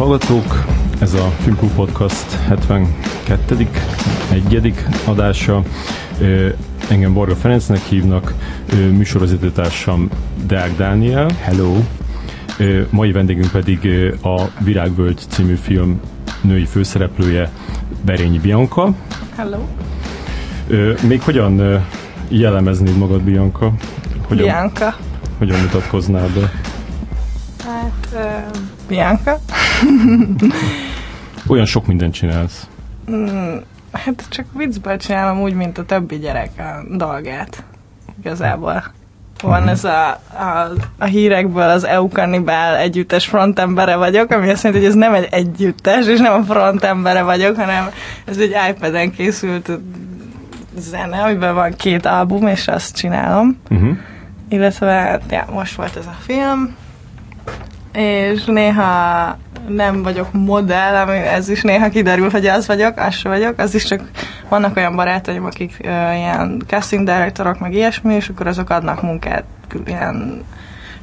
hallgatók! Ez a Filmklub Podcast 72. egyedik adása. Engem Borga Ferencnek hívnak, műsorvezetőtársam Deák Dániel. Hello! Mai vendégünk pedig a Virágvölgy című film női főszereplője Berényi Bianca. Hello! Még hogyan jellemeznéd magad, Bianca? Hogyan, Bianca. Hogyan mutatkoznád be? Hát, uh, Bianca. Olyan sok mindent csinálsz. Mm, hát csak viccből csinálom úgy, mint a többi gyerek a dolgát. Igazából. Van ez a, a, a hírekből az EU Cannibal együttes frontembere vagyok, ami azt jelenti, hogy ez nem egy együttes, és nem a frontembere vagyok, hanem ez egy iPad-en készült zene, amiben van két album, és azt csinálom. Uh-huh. Illetve ja, most volt ez a film, és néha nem vagyok modell, ami ez is néha kiderül, hogy az vagyok, az sem vagyok, az is csak vannak olyan barátaim, akik uh, ilyen casting directorok, meg ilyesmi, és akkor azok adnak munkát ilyen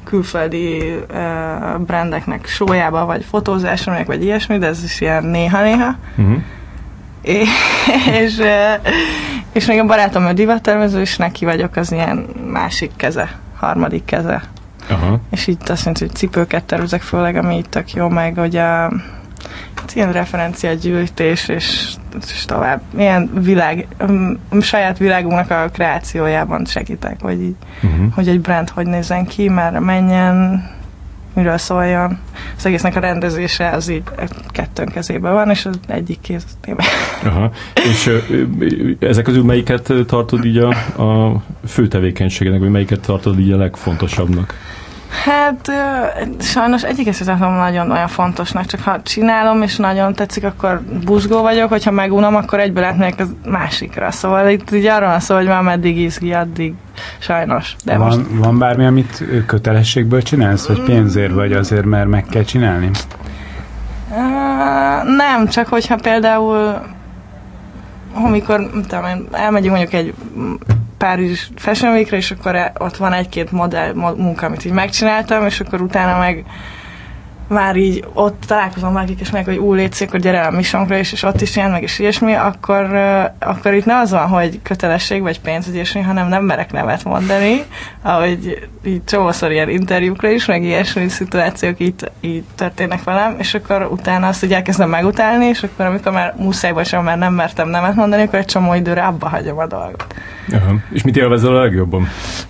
külföldi uh, brandeknek sójába, vagy fotózásra, vagy ilyesmi, de ez is ilyen néha-néha. Uh-huh. És, és, és még a barátom a divattervező, és neki vagyok az ilyen másik keze, harmadik keze. Aha. És itt azt mondja, hogy cipőket tervezek főleg, ami itt tök jó, meg hogy a ilyen referencia gyűjtés, és, és tovább. Ilyen világ, a saját világunknak a kreációjában segítek, hogy, így, uh-huh. hogy egy brand hogy nézzen ki, már menjen, miről szóljon. Az egésznek a rendezése az így kettőnk kezében van, és az egyik kéz Aha. És ezek közül melyiket tartod így a, a fő tevékenységednek, vagy melyiket tartod így a legfontosabbnak? Hát sajnos egyiket sem nagyon olyan fontosnak, csak ha csinálom és nagyon tetszik, akkor buzgó vagyok, hogyha megunom, akkor egyből átmegyek az másikra. Szóval itt így arra van szó, hogy már meddig izgi, addig sajnos. De van, most... van bármi, amit kötelességből csinálsz, vagy pénzért, vagy azért, mert meg kell csinálni? Uh, nem, csak hogyha például amikor tudom, elmegyünk mondjuk egy Párizs Fashion Week-re, és akkor ott van egy-két modell munka, amit így megcsináltam, és akkor utána meg már így ott találkozom valakik, és meg, hogy ú, létszik, akkor gyere a missionkra is, és ott is ilyen, meg is ilyesmi, akkor, akkor itt nem az van, hogy kötelesség vagy pénz, vagy ilyesmi, hanem nem merek nevet mondani, ahogy így csomószor ilyen interjúkra is, meg ilyesmi szituációk így, így történnek velem, és akkor utána azt így elkezdem megutálni, és akkor amikor már muszáj vagy sem, már nem mertem nevet mondani, akkor egy csomó időre abba hagyom a dolgot. Aha. És mit élvezel a legjobban?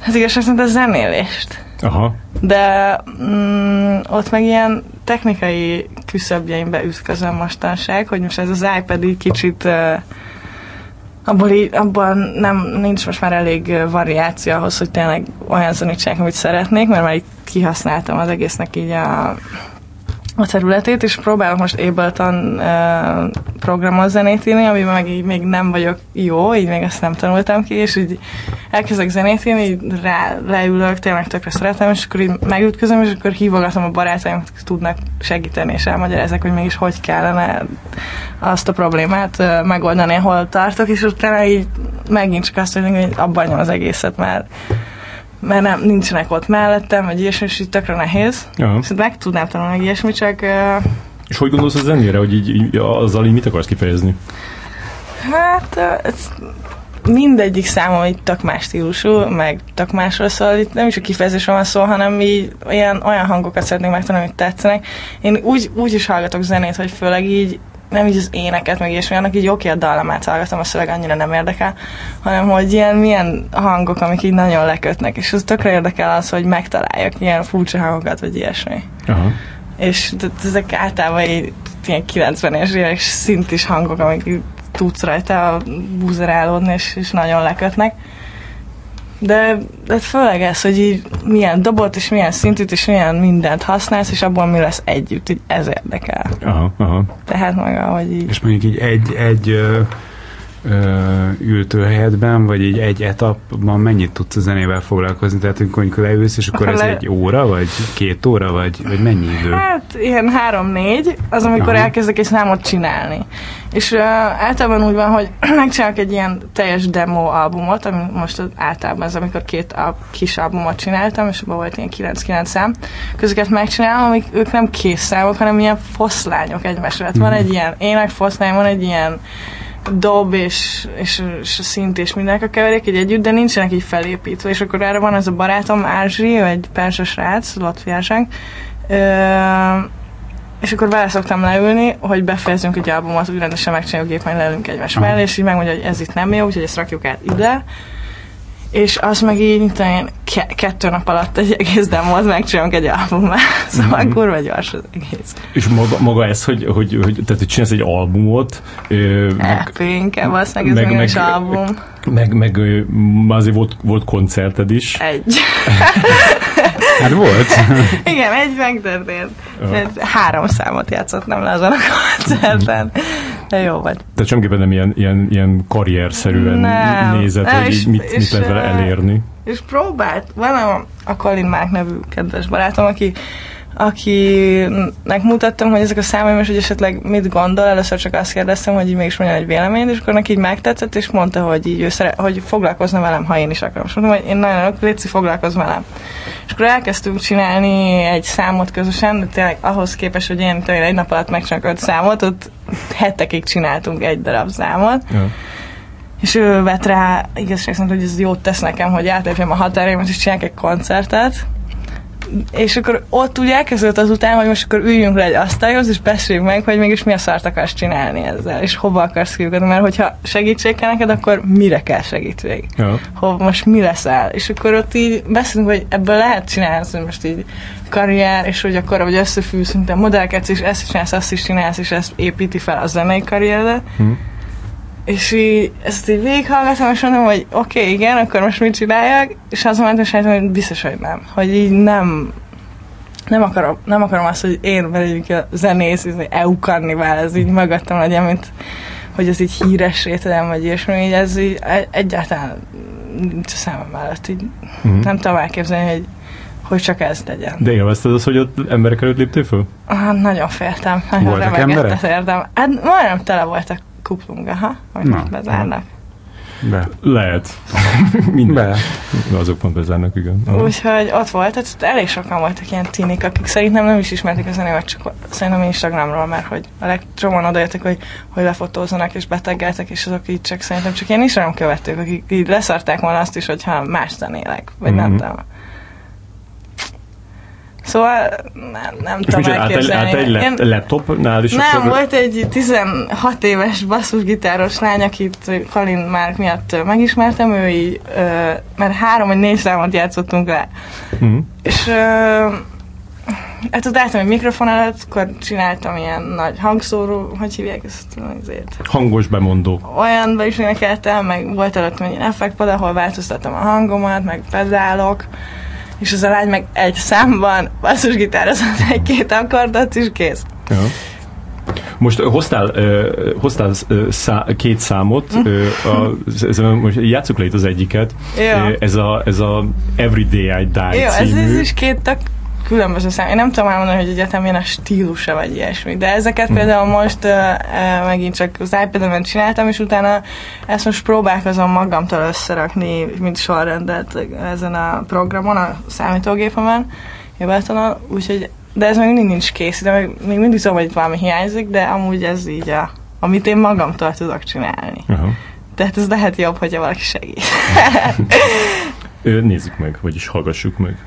Az igazság szerint a zenélést. Aha. De mm, ott meg ilyen technikai küszöbjeimbe ütközöm mostanság, hogy most ez az iPad így kicsit uh, abból így, abban nem, nincs most már elég variáció ahhoz, hogy tényleg olyan zenét amit szeretnék, mert már itt kihasználtam az egésznek így a a területét, és próbálok most Ableton uh, programot zenét írni, amiben meg így még nem vagyok jó, így még ezt nem tanultam ki, és így elkezdek zenét írni, így rá, leülök, tényleg tökre szeretem, és akkor így megütközöm, és akkor hívogatom a barátaim, hogy tudnak segíteni, és elmagyarázzák, hogy mégis hogy kellene azt a problémát uh, megoldani, ahol tartok, és utána így megint csak azt mondjuk, hogy abban az egészet már mert nem, nincsenek ott mellettem, vagy ilyesmi, és így tökre nehéz. Aha. Szóval meg tudnám tanulni ilyesmi, csak... Uh, és hogy gondolsz a zenére, hogy így, így azzal így mit akarsz kifejezni? Hát uh, ez mindegyik számom itt tök más stílusú, meg tök másról szól, itt nem is a kifejezésről van szó, hanem így olyan, olyan hangokat szeretnék megtanulni, hogy tetszenek. Én úgy, úgy is hallgatok zenét, hogy főleg így nem így az éneket, meg ilyesmi, annak így oké a dallamát hallgatom, a szöveg annyira nem érdekel, hanem hogy ilyen milyen hangok, amik így nagyon lekötnek, és az tökre érdekel az, hogy megtaláljak ilyen furcsa hangokat, vagy ilyesmi. Aha. És ezek általában így ilyen 90-es évek szintis hangok, amik tudsz rajta búzerálódni, és, és nagyon lekötnek. De, de főleg ez, hogy így milyen dobot, és milyen szintűt, és milyen mindent használsz, és abból mi lesz együtt, így ez érdekel. Aha, aha. Tehát maga, hogy így... És mondjuk így egy, egy ültőhelyedben, vagy így egy etapban mennyit tudsz a zenével foglalkozni? Tehát amikor leülsz, és akkor, akkor ez le... egy óra, vagy két óra, vagy, vagy mennyi idő? Hát ilyen három-négy, az amikor Aha. elkezdek egy számot csinálni. És uh, általában úgy van, hogy megcsinálok egy ilyen teljes demo albumot, ami most általában ez, amikor két a kis albumot csináltam, és abban volt ilyen 9-9 szám. Közöket megcsinálom, amik ők nem kész számok, hanem ilyen foszlányok egymásra. Hát van mhm. egy ilyen ének foszlány, van egy ilyen dob és, és, és a szint és mindenek a keverék így együtt, de nincsenek így felépítve, és akkor erre van ez a barátom Ázsi, egy persa srác, Latviásánk, és akkor vele szoktam leülni, hogy befejezünk egy albumot, úgy rendesen megcsináljuk gépen, leülünk egymás mellé, és így megmondja, hogy ez itt nem jó, úgyhogy ezt rakjuk át ide, és az meg így, mint én ke- kettő nap alatt egy egész demót megcsinálunk egy albumát, szóval mm-hmm. kurva gyors az egész. És maga, maga ez, hogy, hogy, hogy, tehát, hogy csinálsz egy albumot, ö, meg, EP, inkább az meg, ez meg, meg, album. Meg, meg azért volt, volt koncerted is. Egy. hát volt. Igen, egy megtörtént. Három számot játszottam le azon a koncerten. De jó vagy. De semmiképpen nem ilyen, ilyen, ilyen karrierszerűen nem, nézett, nem, hogy és, mit, és, mit lehet vele elérni. És próbált. Van a, a Colin Mark nevű kedves barátom, aki akinek mutattam, hogy ezek a számaim, és hogy esetleg mit gondol, először csak azt kérdeztem, hogy így mégis mondja egy véleményt, és akkor neki így megtetszett, és mondta, hogy így ő szere, hogy foglalkozna velem, ha én is akarom. És mondtam, hogy én nagyon örülök, Léci, foglalkozz velem. És akkor elkezdtünk csinálni egy számot közösen, de tényleg ahhoz képest, hogy én tényleg egy nap alatt megcsinálok öt számot, ott hetekig csináltunk egy darab számot. Ja. És ő vett rá igazság szerint, hogy ez jót tesz nekem, hogy átlépjem a határaimat, és csinálják egy koncertet és akkor ott úgy elkezdődött azután, hogy most akkor üljünk le egy asztalhoz, és beszéljünk meg, hogy mégis mi a szart akarsz csinálni ezzel, és hova akarsz kiugatni, mert hogyha segítség kell neked, akkor mire kell segítség? Ja. Hova, most mi leszel? És akkor ott így beszélünk, hogy ebből lehet csinálni, hogy most így karrier, és hogy akkor, hogy összefűsz, mint a modellkedsz, és ezt is csinálsz, azt is csinálsz, és ezt építi fel a zenei karrieredet. Hmm és így ezt így végighallgatom, és mondom, hogy oké, okay, igen, akkor most mit csináljak? És az mondtam, hogy biztos, hogy nem. Hogy így nem, nem akarom, nem akarom azt, hogy én vagyok a zenész, hogy EU karnivál, ez így mögöttem legyen, mint hogy ez így híres rétedem, vagy ilyesmi, így ez így egyáltalán nincs a számom mellett, így mm-hmm. nem tudom elképzelni, hogy hogy csak ez legyen. De élvezted az, hogy ott emberek előtt léptél föl? Ah, nagyon féltem. Nagyon voltak emberek? Értem. Hát majdnem tele voltak kuplung, aha, hogy Na, bezárnak. Be. Lehet. Minden. Be. Azok pont bezárnak, igen. Úgyhogy ott volt, tehát elég sokan voltak ilyen tinik, akik szerintem nem is ismerték a zenémet, csak szerintem Instagramról, mert hogy a legcsomóan odajöttek, hogy, hogy lefotózzanak és beteggeltek, és azok így csak szerintem csak ilyen Instagram követők, akik így leszarták volna azt is, hogyha más zenélek, vagy mm-hmm. nem mhm. tudom. Szóval nem, nem tudom elképzelni. Át egy, át egy laptopnál is? Nem, akkor... volt egy 16 éves basszusgitáros lány, akit Kalin már miatt megismertem, ő így, mert három vagy négy számot játszottunk le. Mm. És hát ott álltam egy mikrofon előtt, akkor csináltam ilyen nagy hangszóró, hogy hívják ezt azért? Hangos bemondó. Olyanba is énekeltem, meg volt előtt egy effektpad, ahol változtattam a hangomat, meg pedálok és az a lány meg egy számban basszusgitározott egy-két akkordot, és kész. Ja. Most hoztál, hoztál szá, két számot, uh, a, ez, most játsszuk le itt az egyiket. Ja. Ez, a, ez a Everyday I Die Jó, című. ez, ez is két tök különböző szám. Én nem tudom elmondani, hogy egyetem milyen a stílusa, vagy ilyesmi. De ezeket hmm. például most uh, megint csak az ipad csináltam, és utána ezt most próbálkozom magamtól összerakni, mint sorrendet ezen a programon, a számítógépemen, jövőtelen, úgyhogy de ez még mindig nincs kész, de még, még mindig tudom, hogy itt valami hiányzik, de amúgy ez így a, amit én magamtól tudok csinálni. Uh-huh. Tehát ez lehet jobb, hogyha valaki segít. Nézzük meg, vagyis hallgassuk meg.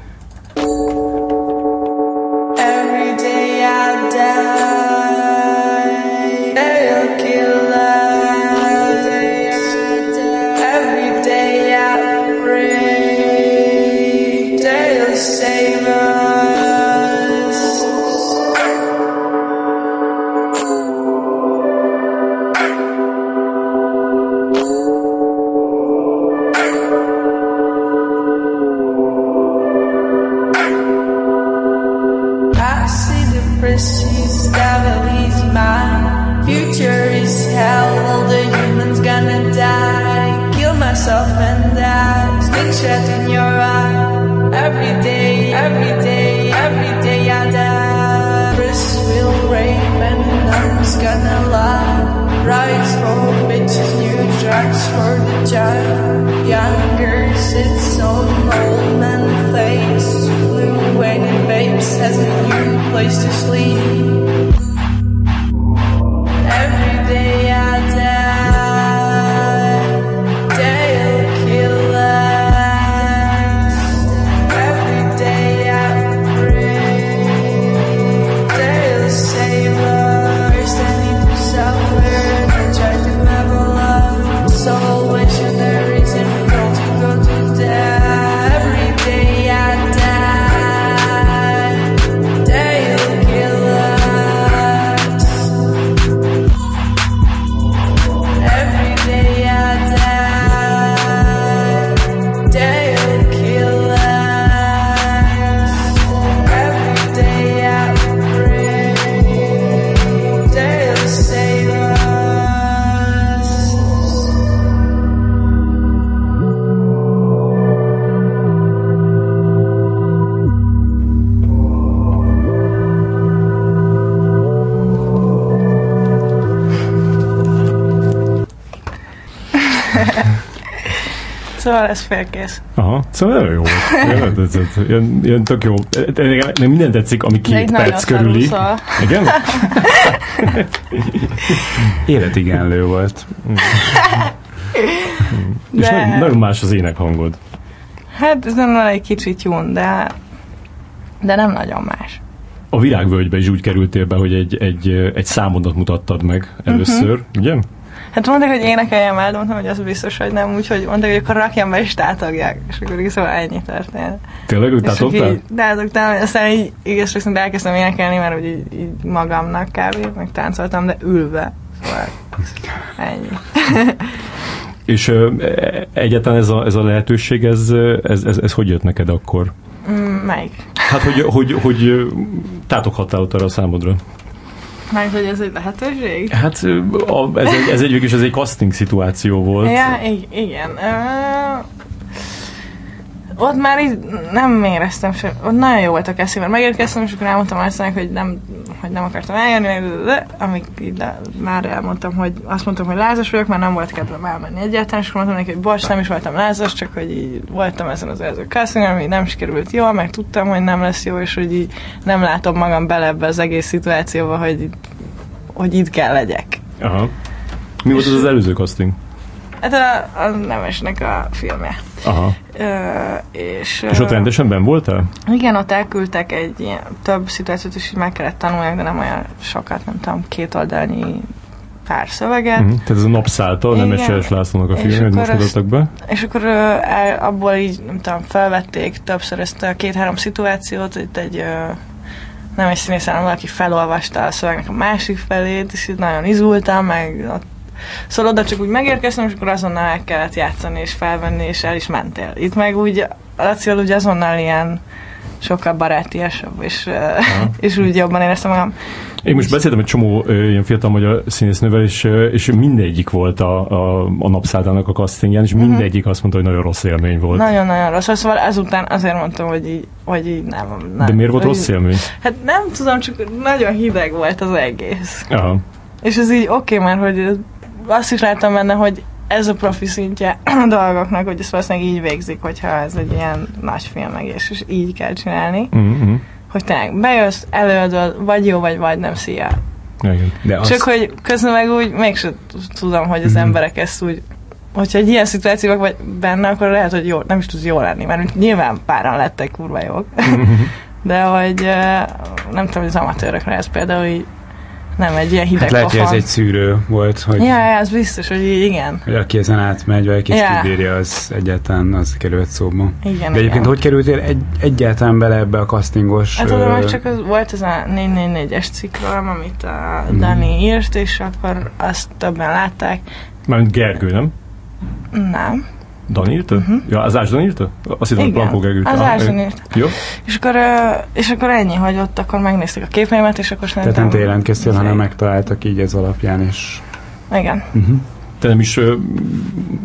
Ez félkész. Aha, szóval nagyon jó volt. Ilyen, ilyen tök jó. Nekem minden tetszik, ami két perc körüli. Szóval. Igen? Életigenlő volt. De... És nagyon, nagyon más az énekhangod. Hát ez nem egy kicsit jó, de, de nem nagyon más. A virágvölgybe is úgy kerültél be, hogy egy, egy, egy számodat mutattad meg először, uh-huh. ugye? Hát mondták, hogy énekeljem el, de mondtam, hogy az biztos, hogy nem, úgyhogy mondták, hogy akkor rakjam be és tátogják. És akkor így szóval ennyi történt. Tényleg, hogy tátogtál? Tátogtam, aztán így igaz, hogy elkezdtem énekelni, mert úgy így, így magamnak kb. meg táncoltam, de ülve. Szóval ennyi. és ö, egyáltalán ez a, ez a lehetőség, ez, ez, ez, ez hogy jött neked akkor? Mm, melyik? Hát, hogy, hogy, hogy tátoghattál ott arra a számodra. Mert hogy ez egy lehetőség? Hát a, ez, egy, ez egy végül ez egy casting szituáció volt. Ja, igen. Uh, ott már így nem éreztem sem, ott nagyon jó volt a Cassie, mert megérkeztem, és akkor elmondtam Arcenek, hogy nem, hogy nem akartam eljönni, de, de, amíg így de, már elmondtam, hogy azt mondtam, hogy lázas vagyok, már nem volt kedvem elmenni egyáltalán, és akkor mondtam neki, hogy bocs, nem is voltam lázas, csak hogy így voltam ezen az előző casting ami nem sikerült jól, meg tudtam, hogy nem lesz jó, és hogy így nem látom magam bele ebbe az egész szituációba, hogy, hogy itt kell legyek. Aha. Mi volt az az előző casting? Hát a, a Nemesnek a filmje. Aha. Ö, és, és ott rendesen ben voltál? Igen, ott elküldtek egy ilyen, több szituációt is, hogy meg kellett tanulni, de nem olyan sokat, nem tudom, két oldalnyi pár szöveget. Mm, tehát ez a napszálltól, nem Eses Lászlónak a film, hogy most mutattak be. És akkor el, abból így, nem tudom, felvették többször ezt a két-három szituációt, itt egy nem egy színész, hanem valaki felolvasta a szövegnek a másik felét, és így nagyon izultam, meg ott Szóval oda csak úgy megérkeztem, és akkor azonnal el kellett játszani, és felvenni, és el is mentél. Itt meg úgy, Lacival úgy azonnal ilyen sokkal barátiasabb, és, és úgy jobban éreztem magam. Én most beszéltem egy csomó ilyen fiatal magyar színésznővel, és, és mindegyik volt a, a, a napszáldának a castingján, és mm-hmm. mindegyik azt mondta, hogy nagyon rossz élmény volt. Nagyon-nagyon rossz. Szóval ezután azért mondtam, hogy így, hogy így nem, nem. De miért volt rossz élmény? Hát nem tudom, csak nagyon hideg volt az egész. Aha. És ez így oké, okay, mert hogy azt is láttam benne, hogy ez a profi szintje a dolgoknak, hogy ezt valószínűleg így végzik, hogyha ez egy ilyen nagy filmegés, és így kell csinálni. Mm-hmm. Hogy tényleg bejössz, előadod, vagy jó, vagy vagy nem, szia. Igen. De Csak az... hogy közben meg úgy mégsem tudom, hogy az mm-hmm. emberek ezt úgy hogyha egy ilyen szituációban vagy benne, akkor lehet, hogy jó, nem is tudsz jó lenni, mert nyilván páran lettek kurva jók. Mm-hmm. De hogy nem tudom, hogy az amatőrökre ez például így nem egy ilyen hideg hát lehet, hogy ez egy szűrő volt, hogy... Ja, ez biztos, hogy igen. Hogy aki ezen átmegy, vagy aki ja. kibírja, az egyáltalán az került szóba. Igen, De egyébként igen. hogy kerültél egy, egyáltalán bele ebbe a castingos... Hát tudom, hogy csak az, volt ez a 444-es cikkről, amit a Dani hmm. írt, és akkor azt többen látták. Mert Gergő, nem? Nem. Dan írta? Uh-huh. Ja, az Ásdan írta? Azt hittem, hogy Blankó Gergő az Ásdan írta. Jó. És akkor, és akkor ennyi, hogy ott akkor megnézték a képmémet, és akkor szerintem... Tehát nem te jelentkeztél, hanem megtaláltak így ez alapján, és... Igen. Uh-huh. te nem is uh,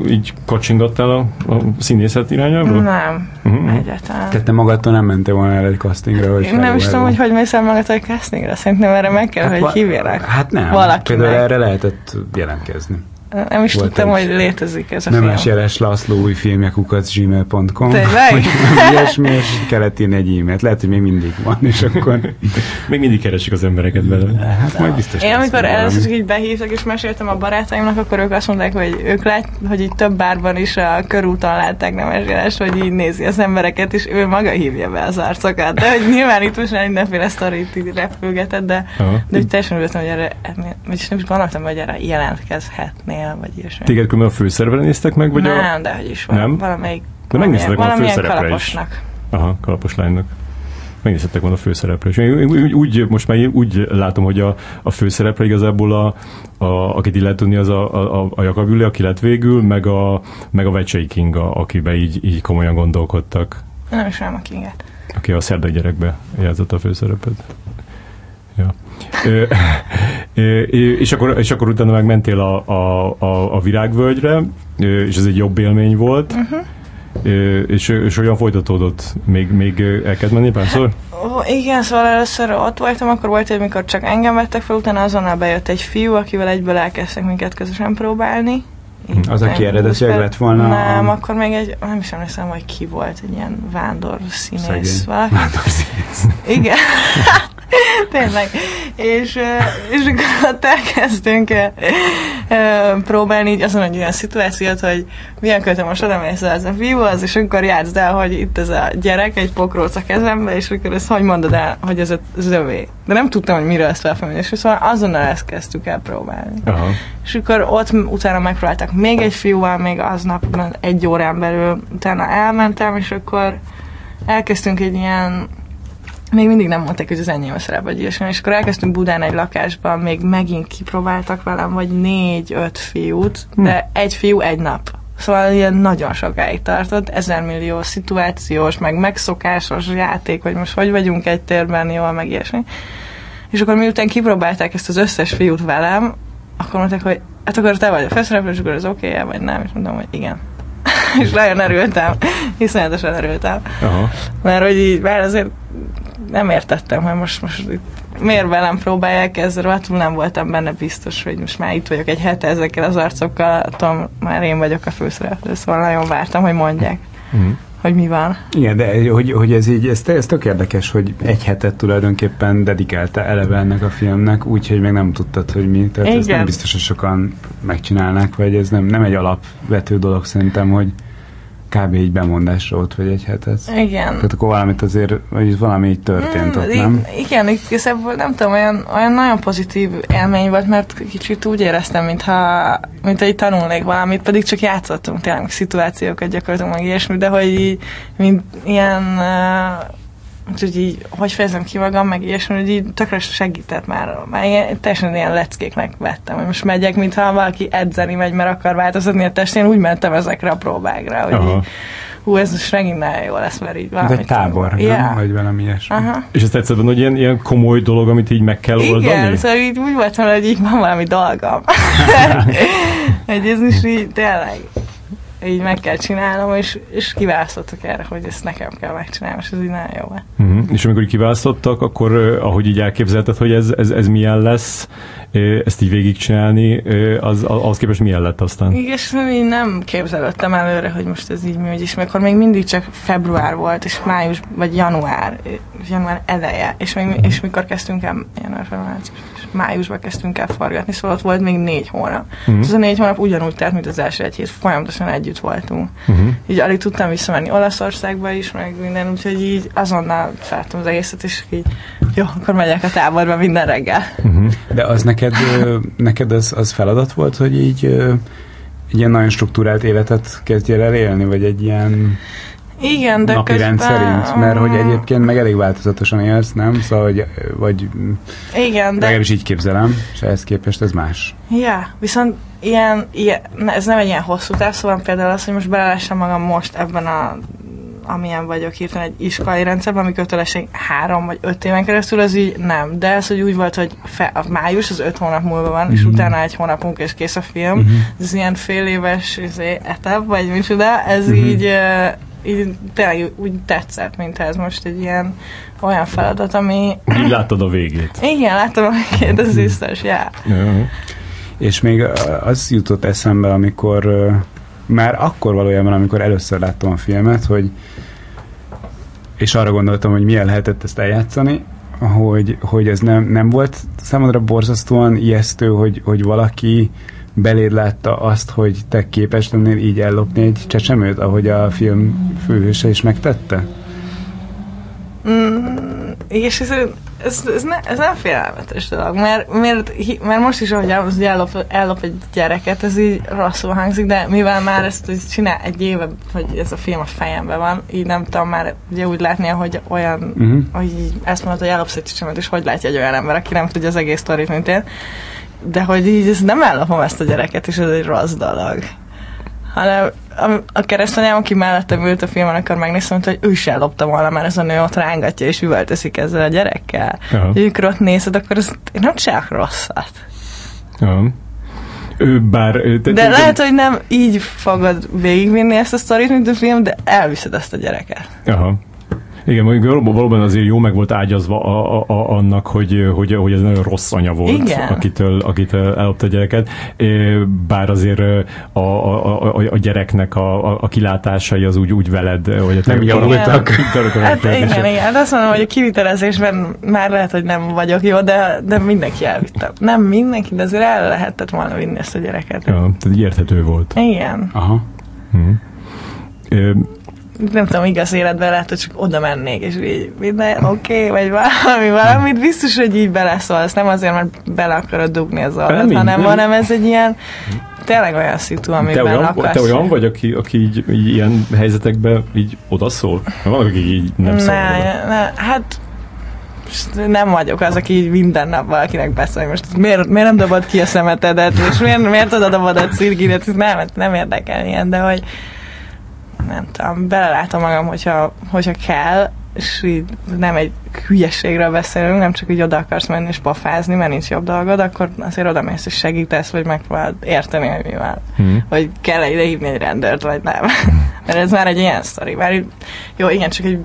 így kacsingattál a, a színészet irányába? Nem, uh-huh. egyáltalán. Tehát te magadtól nem mentél volna el egy castingra? Hogy Én nem is tudom, hogy hogy mész el magad egy castingra. Szerintem erre meg kell, hát, hogy hívjanak. Hát nem. Valaki Például erre lehetett jelentkezni. Nem is Volt tudtam, hogy létezik ez a nem film. Nem Jeles László új filmje kukac gmail.com. Tényleg? Ilyesmi, és kellett írni egy e-mailt. Lehet, hogy még mindig van, és akkor... még mindig keresik az embereket belőle. Hát majd biztos. Én amikor először így behívtak, és meséltem a barátaimnak, akkor ők azt mondták, hogy ők lát, hogy így több bárban is a körúton látták nem Jeles, hogy így nézi az embereket, és ő maga hívja be az arcokat. De hogy nyilván itt most már mindenféle sztorit így repülgetett, de, uh-huh. de hogy teljesen ültem, hogy erre, vagyis nem is gondoltam, hogy erre jelentkezhetnél filmnél, vagy ilyesmi. Téged különben a főszerepre néztek meg? Vagy nem, a... de hogy is van. Nem? Valamelyik, de megnéztetek volna a főszerepre is. Aha, kalapos lánynak. Megnézhettek volna a főszerepre is. Én úgy, úgy, most már úgy látom, hogy a, a főszerepre igazából a, a, akit lehet tudni, az a, a, a Jakab aki lett végül, meg a, meg a Vecsei Kinga, akibe így, így komolyan gondolkodtak. Nem is a Kinget. Aki a szerdai gyerekbe játszott a főszerepet. Ja. És, akkor, és akkor utána meg mentél a, a, a, a virágvölgyre, és ez egy jobb élmény volt. Uh-huh. És, és olyan folytatódott? Még, még el kellett menni párszor? Igen, szóval először ott voltam, akkor volt, hogy mikor csak engem vettek fel, utána azonnal bejött egy fiú, akivel egyből elkezdtek minket közösen próbálni. Így az, aki eredetileg lett volna? Nem, a... akkor még egy, nem is emlékszem, hogy ki volt, egy ilyen vándor színész. Vándor színész. Igen. Tényleg. És, és akkor ott elkezdtünk próbálni így azon egy olyan szituációt, hogy milyen költe most oda mész ez a fiú, az, és akkor játszd el, hogy itt ez a gyerek egy pokróc a kezembe, és akkor ezt hogy mondod el, hogy ez az övé. De nem tudtam, hogy miről ezt felfemelni, és szóval azonnal ezt kezdtük el próbálni. Aha. És akkor ott utána megpróbáltak még egy fiúval, még aznap egy órán belül, utána elmentem, és akkor elkezdtünk egy ilyen még mindig nem mondták, hogy az enyém a szerep, vagy ilyesmi. És akkor elkezdtünk Budán egy lakásban, még megint kipróbáltak velem, vagy négy-öt fiút, de hm. egy fiú egy nap. Szóval ilyen nagyon sokáig tartott, ezer millió szituációs, meg megszokásos játék, hogy most hogy vagyunk egy térben, jól, meg ilyesmi. És akkor miután kipróbálták ezt az összes fiút velem, akkor mondták, hogy hát akkor te vagy a főszereplő, és akkor az oké okay vagy nem, és mondom, hogy igen. és nagyon erőltem, iszonyatosan erőltem. Aha. Mert hogy így, mert azért nem értettem, hogy most, most itt miért velem próbálják ezzel, rohadtul nem voltam benne biztos, hogy most már itt vagyok egy hete ezekkel az arcokkal, tudom, már én vagyok a főszereplő, szóval nagyon vártam, hogy mondják. Uh-huh hogy mi van. Igen, de hogy, hogy ez így, ez, ez tök érdekes, hogy egy hetet tulajdonképpen dedikálta eleve ennek a filmnek, úgyhogy még nem tudtad, hogy mi. Tehát Igen. ez nem biztos, hogy sokan megcsinálnak, vagy ez nem, nem egy alapvető dolog szerintem, hogy kb. egy bemondásra ott vagy egy hetet. Igen. Tehát akkor valamit azért, vagy valami így történt mm, ott, nem? Igen, igazából nem tudom, olyan, olyan nagyon pozitív élmény volt, mert kicsit úgy éreztem, mintha, mintha így tanulnék valamit, pedig csak játszottunk tényleg szituációkat gyakorlatilag meg ilyesmi, de hogy így, mint ilyen uh, Úgyhogy így, hogy fejezem ki magam, meg ilyesmi, hogy így tökre segített már. Már ilyen, teljesen ilyen leckéknek vettem, hogy most megyek, mintha valaki edzeni megy, mert akar változtatni a testén, úgy mentem ezekre a próbákra, hogy Aha. így, hú, ez most megint nagyon jó lesz, mert így valami. Ez egy tábor, nem? Yeah. Vagy valami ilyesmi. Aha. És ezt tetszett, hogy ilyen, ilyen komoly dolog, amit így meg kell oldani? Igen, szóval így úgy voltam, hogy így van valami dolgom. hogy ez is így tényleg így meg kell csinálnom, és, és kiválasztottak erre, hogy ezt nekem kell megcsinálnom, és ez így nagyon jó. Uh-huh. És amikor kiválasztottak, akkor ahogy így elképzelted, hogy ez, ez, ez milyen lesz, ezt így végigcsinálni, az, az képest milyen lett aztán? Igen, és én nem képzelődtem előre, hogy most ez így mi, hogy is, akkor még mindig csak február volt, és május, vagy január, január eleje, és, még, és mikor kezdtünk el, január, február, májusban kezdtünk el forgatni, szóval ott volt még négy hónap. Uh-huh. Ez a négy hónap ugyanúgy telt, mint az első egy hét, folyamatosan együtt voltunk. Uh-huh. Így alig tudtam visszamenni Olaszországba is, meg minden, úgyhogy így azonnal feltem az egészet, és így jó, akkor megyek a táborba minden reggel. Uh-huh. De az neked, neked az, az feladat volt, hogy így egy ilyen nagyon struktúrált életet kezdjél el élni, vagy egy ilyen igen, de napi közben... rend szerint, mert hogy egyébként meg elég változatosan élsz, nem? Szóval, hogy, vagy Igen, de... legalábbis így képzelem, és ehhez képest ez más. Ja, viszont ilyen, ilyen, ez nem egy ilyen hosszú táv, szóval például az, hogy most belelessem magam most ebben a amilyen vagyok hirtelen egy iskolai rendszerben, ami kötelesség három vagy öt éven keresztül, az így nem. De ez, hogy úgy volt, hogy fe, a május az öt hónap múlva van, uh-huh. és mhm. utána egy hónapunk és kész a film. Uh-huh. Ez ilyen fél éves izé, etap, vagy micsoda, ez uh-huh. így így tényleg úgy tetszett, mint ez most egy ilyen olyan feladat, ami... Így láttad a végét. Igen, láttam a végét, ez biztos, yeah. Uh-huh. És még az jutott eszembe, amikor már akkor valójában, amikor először láttam a filmet, hogy és arra gondoltam, hogy milyen lehetett ezt eljátszani, hogy, hogy ez nem, nem volt számodra borzasztóan ijesztő, hogy, hogy valaki beléd látta azt, hogy te képes lennél így ellopni egy csecsemőt, ahogy a film főhőse is megtette? Mm, és ez, ez, ez, ne, ez nem félelmetes dolog, mert, mert, mert most is, ahogy az, hogy ellop, ellop egy gyereket, ez így rosszul hangzik, de mivel már ezt hogy csinál egy éve, hogy ez a film a fejemben van, így nem tudom már ugye úgy látni, hogy olyan, uh-huh. hogy így ezt mondod, hogy ellopsz egy csecsemőt, és hogy látja egy olyan ember, aki nem tudja az egész sztorit, mint én de hogy így ezt nem ellopom ezt a gyereket, és ez egy rossz dolog. Hanem a, a keresztanyám, aki mellettem ült a filmen, akkor megnéztem, hogy ő is ellopta volna, mert ez a nő ott rángatja és üvöltözik ezzel a gyerekkel. Ők ott nézed, akkor ez, nem csinálok rosszat. Aha. Ő bár... Te, de te, lehet, hogy nem így fogod végigvinni ezt a sztorit, mint a film, de elviszed ezt a gyereket. Aha. Igen, mondjuk valóban azért jó meg volt ágyazva a, a, a, annak, hogy, hogy, hogy ez nagyon rossz anya volt, Igen. akitől, akitől ellopta a gyereket. Bár azért a, a, a, a gyereknek a, a, a kilátásai az úgy, úgy veled, hogy nem javultak. Hát igen, igen. Hát azt mondom, hogy a kivitelezésben már lehet, hogy nem vagyok jó, de, de mindenki elvitte. Nem mindenki, de azért el lehetett volna vinni ezt a gyereket. Ja, tehát érthető volt. Igen. Aha. Hmm nem tudom, igaz életben lehet, hogy csak oda mennék, és így minden oké, okay, vagy valami, valamit? Biztos, hogy így beleszólsz, nem azért, mert bele akarod dugni az adat, hanem, hanem ez egy ilyen tényleg olyan szitu, amiben te olyan, akarsz. Te olyan vagy, aki, aki így, így ilyen helyzetekben így odaszól? Van, aki így nem szól ne, ne, hát nem vagyok az, aki így minden nap valakinek beszél, most miért, miért nem dobod ki a szemetedet, és miért, miért oda dobod a cirkidet, nem, nem érdekel ilyen, de hogy nem tudom, belelátom magam, hogyha, hogyha kell, és így nem egy hülyeségről beszélünk, nem csak így oda akarsz menni és pofázni, mert nincs jobb dolgod, akkor azért oda mész és segítesz, vagy megpróbálod érteni, hogy mivel. Hmm. Hogy kell ide hívni egy rendőrt, vagy nem. mert ez már egy ilyen sztori. Már jó, igen, csak egy,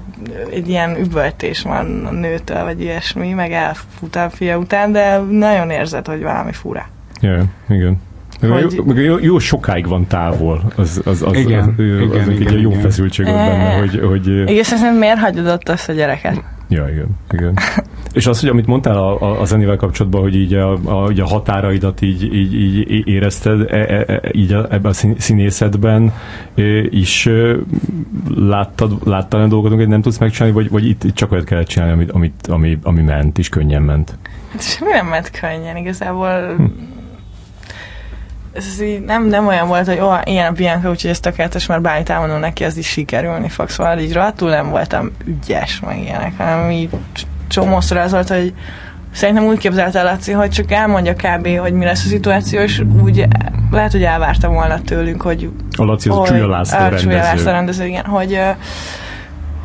egy ilyen üvöltés van a nőtől, vagy ilyesmi, meg elfut a fia után, de nagyon érzed, hogy valami fura. Yeah, igen. Hogy... Jó, jó, jó sokáig van távol, az, az, az, igen, az, igen, az, az igen, egy jó feszültség van benne, hogy... hogy igen, szerintem miért hagyod ott azt a gyereket? Ja, igen, igen. És az, hogy amit mondtál a, a, a zenével kapcsolatban, hogy így a, a, a határaidat így, így, így érezted, e, e, e, így ebben a színészetben is láttad, láttál dolgokat, hogy nem tudsz megcsinálni, vagy, vagy itt, itt csak olyat kellett csinálni, amit, amit, ami, ami ment, és könnyen ment? Hát semmi nem ment könnyen, igazából hm ez így nem, nem olyan volt, hogy ó, ilyen a Bianca, úgyhogy ez tökéletes, mert bármit elmondom neki, az is sikerülni fog. Szóval így rohadtul nem voltam ügyes, meg ilyenek, hanem így csomószor az volt, hogy szerintem úgy képzelt el Laci, hogy csak elmondja kb. hogy mi lesz a szituáció, és úgy lehet, hogy elvártam volna tőlünk, hogy... A Laci az a Csúlya László rendező. rendező, igen, hogy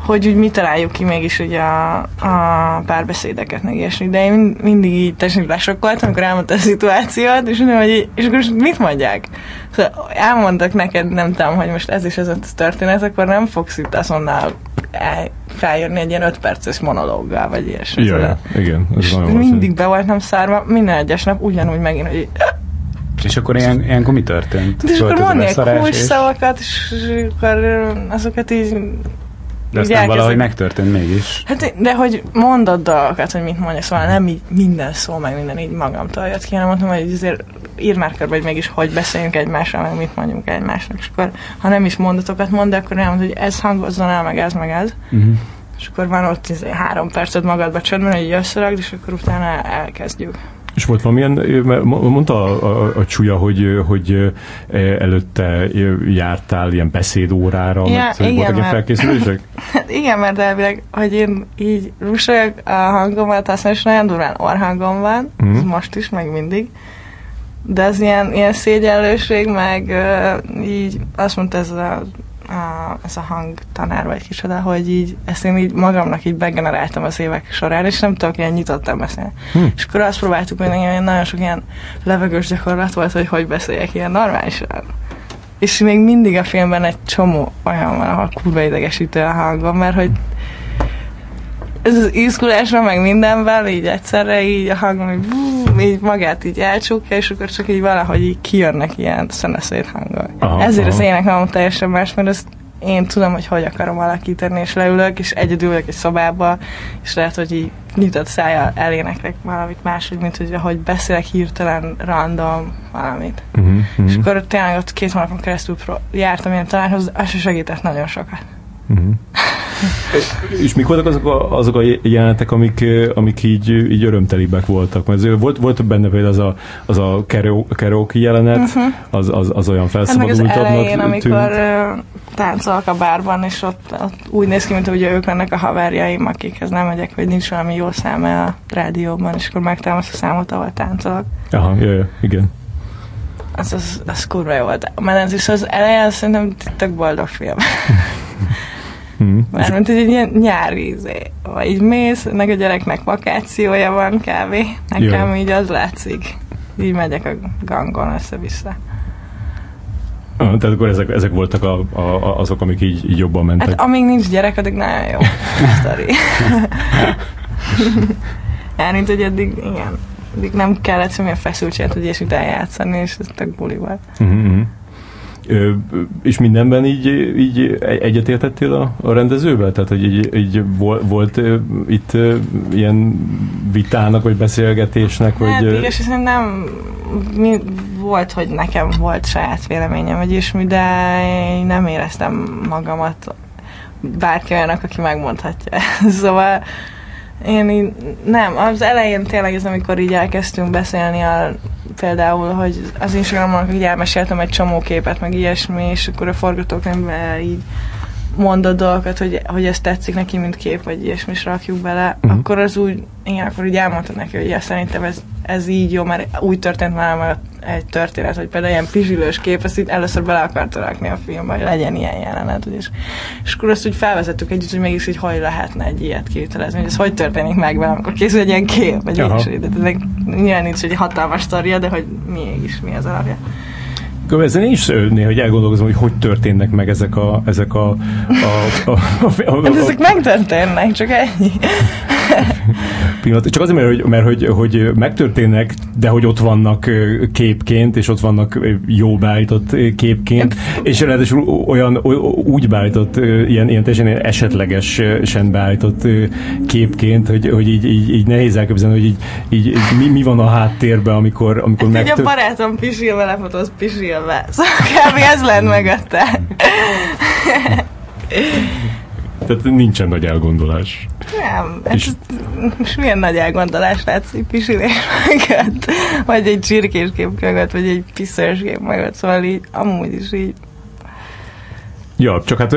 hogy úgy mi találjuk ki mégis ugye a, a párbeszédeket, meg ilyesmi. De én mindig így teljesen lesokkoltam, amikor elmondta a szituációt, és mondom, hogy és akkor mit mondják? Szóval elmondtak neked, nem tudom, hogy most ez is ez a történet, akkor nem fogsz itt azonnal feljönni egy ilyen öt perces monológgal, vagy ilyesmi. Ja, ja, igen. Ez és mindig be voltam szárva, minden egyes nap ugyanúgy megint, hogy és akkor ilyen, ilyenkor mi történt? És akkor mondni kulcs szavakat, és akkor azokat így de aztán elkezd... valahogy megtörtént mégis. Hát, de hogy mondod dolgokat, hogy mit mondja, szóval nem így minden szó, meg minden így magamtól jött ki, hanem mondtam, hogy azért írd már körbe, hogy mégis hogy beszéljünk egymással, meg mit mondjunk egymásnak. És akkor, ha nem is mondatokat mond, de akkor elmond, hogy ez hangozzon el, meg ez, meg ez. Uh-huh. És akkor van ott izé, három percet magadba csöndben, hogy összeragd, és akkor utána elkezdjük. És volt valamilyen, mondta a, a, a csúlya, hogy, hogy előtte jártál ilyen beszédórára, ja, mert igen, voltak ilyen felkészülések? Hát igen, mert elvileg, hogy én így rusolyog a hangomat, használom, és nagyon durván orhangom van, mm. most is, meg mindig. De az ilyen, ilyen szégyenlőség, meg uh, így azt mondta ez a a, ez a hang tanár vagy kicsoda, hogy így ezt én így magamnak így begeneráltam az évek során, és nem tudok ilyen nyitottan beszélni. Hm. És akkor azt próbáltuk, hogy nekem nagyon sok ilyen levegős gyakorlat volt, hogy hogy beszéljek ilyen normálisan. És még mindig a filmben egy csomó olyan van, ahol kurva idegesítő a hangom, mert hogy ez az ízkulásra, meg mindenvel, így egyszerre így a hangom így, bú, így magát így elcsukja, és akkor csak így valahogy így kijönnek ilyen szeneszét hangok. Aha, Ezért aha. az ének nem teljesen más, mert ezt én tudom, hogy hogy akarom alakítani, és leülök, és egyedül ülök egy szobába, és lehet, hogy így nyitott szája eléneklek valamit máshogy, mint hogy ahogy beszélek hirtelen, random valamit. Uh-huh, uh-huh. És akkor tényleg ott két hónapon keresztül jártam ilyen találhoz, az se segített nagyon sokat. Uh-huh. És mik voltak azok a, azok a jelenetek, amik, amik így, így örömtelibek voltak? Mert volt, volt benne például az a, az a karaoke jelenet, uh-huh. az, az, az olyan felszabadultabbnak hát meg az elején, amikor táncolok a bárban, és ott, ott úgy néz ki, mint hogy ők lennek a haverjaim, akikhez nem megyek, hogy nincs valami jó száma a rádióban, és akkor megtámasz a számot, ahol táncolok. Aha, jaj, jaj, igen. Az, az, az kurva jó volt. Mert is az eleje, szerintem tök boldog film. Hmm. Mármint, hogy egy ilyen nyári izé. Vagy így mész, meg a gyereknek vakációja van kávé. Nekem Jö. így az látszik. Így megyek a gangon össze-vissza. Ah, tehát akkor ezek, ezek voltak a, a, azok, amik így, így jobban mentek. Hát amíg nincs gyerek, addig nagyon jó sztori. Mármint, hogy addig, igen, addig nem kellett semmilyen feszültséget, hogy ilyesmit eljátszani, és ez tök buli volt. Uh-huh. Ö, és mindenben így, így egyetértettél a, a rendezővel? Tehát, hogy így, így volt, volt itt ilyen vitának, vagy beszélgetésnek? Hát vagy, igaz, nem mi, volt, hogy nekem volt saját véleményem, vagy ismi, de én nem éreztem magamat bárki olyanak, aki megmondhatja. szóval én így, nem, az elején tényleg ez, amikor így elkezdtünk beszélni a, például, hogy az Instagramon így elmeséltem egy csomó képet, meg ilyesmi, és akkor a forgatókönyvben így mondott dolgokat, hogy, hogy ez tetszik neki, mint kép, vagy ilyesmi, és rakjuk bele, uh-huh. akkor az úgy, igen, akkor így elmondta neki, hogy ja, szerintem ez, ez így jó, mert úgy történt már egy történet, hogy például ilyen pizsilős kép, ezt itt először bele akarta rakni a filmbe, hogy legyen ilyen jelenet, és, és akkor azt úgy felvezettük együtt, hogy mégis hogy hogy lehetne egy ilyet kivitelezni, hogy ez hogy történik meg velem, akkor készül egy ilyen kép, vagy így, de ez nyilván nincs egy hatalmas sztoria, de hogy mégis mi az alapja. Ezen én is néha hogy elgondolkozom, hogy hogy történnek meg ezek a... Ezek a, a, a, a, a, a, hát ezek megtörténnek, csak ennyi. Pillanat. Csak azért, mert, hogy, mert hogy, hogy megtörténnek, de hogy ott vannak képként, és ott vannak jó beállított képként, és ráadásul olyan, úgy beállított, ilyen, ilyen teljesen esetlegesen beállított képként, hogy, hogy így, így, így nehéz elképzelni, hogy így, így, így mi, mi van a háttérben, amikor, amikor hát, megtör... a barátom pisilve lefotóz pisilve. Szóval kb. ez lenne mögötte. Tehát nincsen nagy elgondolás. Nem, és, és milyen nagy elgondolás látszik pisilés mögött, vagy egy csirkés kép mögött, vagy egy piszős kép mögött, szóval így amúgy is így Ja, csak hát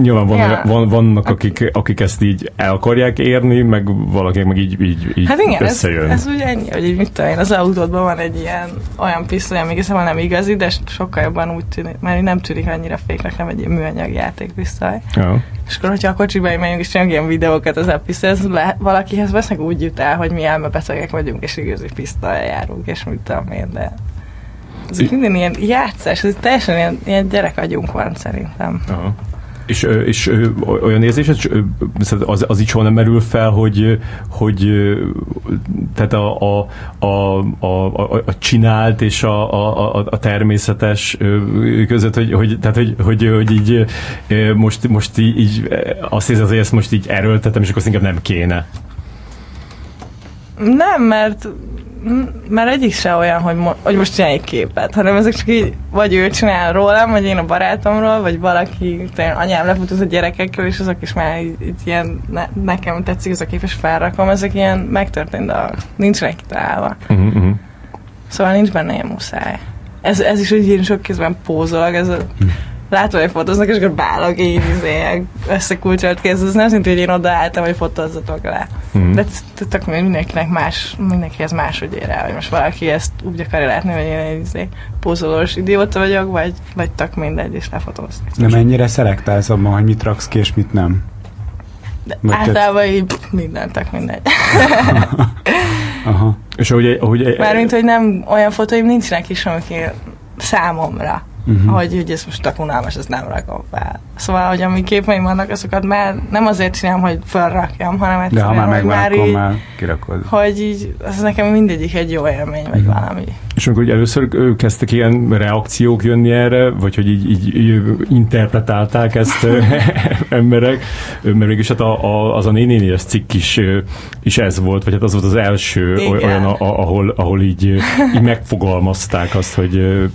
nyilván van, ja. van, vannak, akik, akik ezt így el akarják érni, meg valaki meg így, így, így Hát igen, összejön. ez, ez ugye ennyi, hogy így mit tudom én, az autódban van egy ilyen olyan pisztoly, ami igazából nem igazi, de sokkal jobban úgy tűnik, mert nem tűnik annyira féknek, nem egy ilyen műanyag játékpisztoly. Ja. És akkor, hogyha a kocsiba megyünk és csinálunk ilyen videókat az episztoly, valakihez vesznek úgy jut el, hogy mi elmebetegek vagyunk, és igazi pisztoly járunk, és mit tudom én, de ez minden ilyen játszás, ez teljesen ilyen, ilyen gyerekagyunk van szerintem. Aha. És, és olyan érzés, az, az így soha nem merül fel, hogy, hogy tehát a, a, a, a, a csinált és a, a, a természetes között, hogy, hogy, tehát, hogy, hogy, hogy így most, most így, azt érzed, hogy ezt most így erőltetem, és akkor inkább nem kéne. Nem, mert mert egyik se olyan, hogy, mo- hogy most csinálj egy képet, hanem ezek csak így, vagy ő csinál rólam, vagy én a barátomról, vagy valaki, tényleg anyám lefutott a gyerekekről, és azok is már így, így ilyen, ne, nekem tetszik ez a kép, és felrakom, ezek ilyen megtörtént dolgok, nincsenek kitalálva. Uh-huh. Szóval nincs benne ilyen muszáj. Ez, ez is úgy én sok kézben pózolog, ez a, látom, hogy fotóznak, és akkor bálok így izé, összekulcsolt kéz, az nem szintű, hogy én odaálltam, hogy fotózzatok le. Mm. De tök mindenkinek más, mindenkihez máshogy ér el, hogy most valaki ezt úgy akarja látni, hogy én egy izé, pózolós idióta vagyok, vagy, vagy tök mindegy, és lefotózni. De mennyire szelektálsz abban, hogy mit raksz ki, és mit nem? De általában így mindent, tök mindegy. Aha. És ahogy, ahogy, Mármint, hogy nem olyan fotóim nincsenek is, amik számomra uh-huh. hogy, hogy ez most tök unalmas, ezt nem rakom fel. Szóval, hogy ami képeim vannak, azokat már nem azért csinálom, hogy felrakjam, hanem egyszerűen, De ha már megvan, már így, már kirakod. Hogy így, az nekem mindegyik egy jó élmény, vagy uh-huh. valami. És amikor először kezdtek ilyen reakciók jönni erre, vagy hogy így, így, így interpretálták ezt emberek, mert mégis hát a, a, az a nénénies cikk is, is ez volt, vagy hát az volt az első Igen. olyan, a, ahol, ahol így, így megfogalmazták azt, hogy,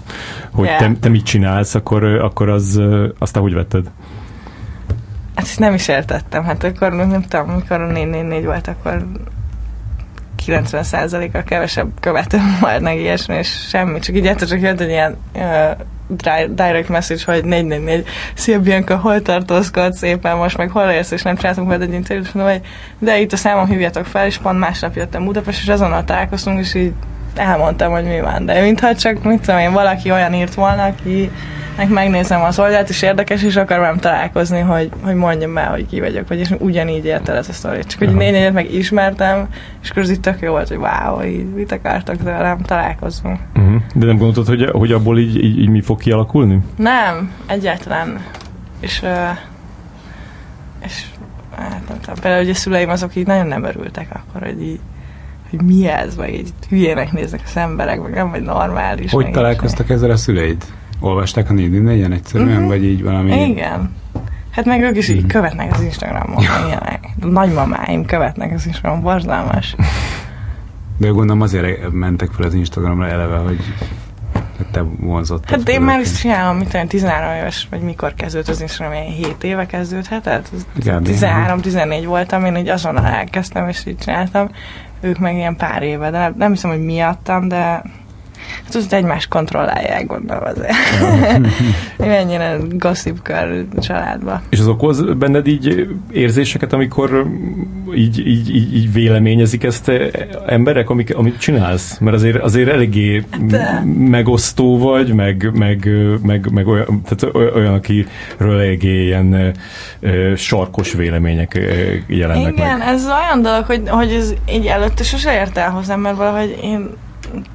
hogy yeah. te, te mit csinálsz, akkor, akkor az, azt ahogy vetted? Hát nem is értettem. Hát akkor nem tudom, amikor a 444 volt, akkor 90%-kal kevesebb követőm volt, meg ilyesmi, és semmi. Csak így egyszer csak jött egy ilyen uh, direct message, hogy 444, szia Bianca, hol tartózkodsz szépen most, meg hol érsz, és nem csináltunk veled egy interjút, mondom, hogy de itt a számom hívjatok fel, és pont másnap jöttem Budapest, és azonnal találkoztunk, és így elmondtam, hogy mi van. De mintha csak, mit tudom én, valaki olyan írt volna, aki meg megnézem az oldalt, és érdekes, és akar velem találkozni, hogy, hogy mondjam el, hogy ki vagyok, vagy és ugyanígy el ez a sztori. Csak hogy négy meg ismertem, és akkor itt tök jó volt, hogy wow, így mit akartak velem, találkozunk. Uh-huh. De nem gondoltad, hogy, hogy abból így, így, így, mi fog kialakulni? Nem, egyáltalán. És, uh, és hát nem tudom, például a szüleim azok így nagyon nem örültek akkor, hogy így hogy mi ez, vagy így hülyének néznek az emberek, vagy nem vagy normális. Hogy találkoztak ezzel a szüleid? Olvasták a négy ilyen egyszerűen, uh-huh. vagy így valami... Igen. Hát meg ők is így uh-huh. követnek az Instagramon, ilyenek. A nagymamáim követnek az Instagramon, borzalmas. De gondolom azért mentek fel az Instagramra eleve, hogy te vonzott. Hát én már is csinálom, mint olyan 13 éves, vagy mikor kezdődött az Instagram, ilyen 7 éve kezdődhetett. 13-14 voltam, én így azonnal elkezdtem, és így csináltam. Ők meg ilyen pár éve, de nem hiszem, hogy miattam, de Hát azt egymás kontrollálják, gondolom azért. Mennyire gossip kör családba. És az okoz benned így érzéseket, amikor így, így, így, így véleményezik ezt emberek, amik, amit csinálsz? Mert azért, azért eléggé De... megosztó vagy, meg, meg, meg, meg olyan, tehát olyan, akiről eléggé ilyen ö, sarkos vélemények jelennek Igen, meg. ez olyan dolog, hogy, hogy ez így előtte sose ért el hozzám, mert valahogy én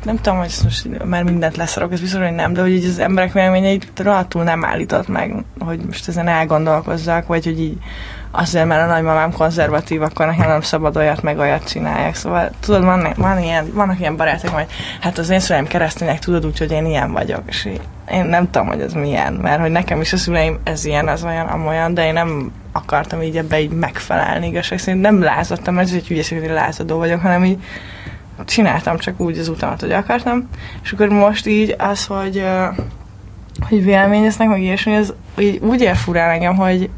nem tudom, hogy most már mindent leszarok, ez biztos, hogy nem, de hogy így az emberek véleményeit rohadtul nem állított meg, hogy most ezen elgondolkozzak, vagy hogy így azért, mert a nagymamám konzervatív, akkor nekem nem szabad olyat meg olyat csinálják. Szóval tudod, van, van ilyen, vannak ilyen barátok, hogy hát az én szüleim keresztények, tudod úgy, hogy én ilyen vagyok. És én nem tudom, hogy ez milyen, mert hogy nekem is a szüleim ez ilyen, az olyan, amolyan, de én nem akartam így ebbe így megfelelni igazság szerint. Nem lázadtam, ez egy hülyeség, hogy lázadó vagyok, hanem így csináltam csak úgy az utamat, hogy akartam, és akkor most így az, hogy, hogy véleményeznek, meg ilyesmi, az így úgy ér furán engem, hogy,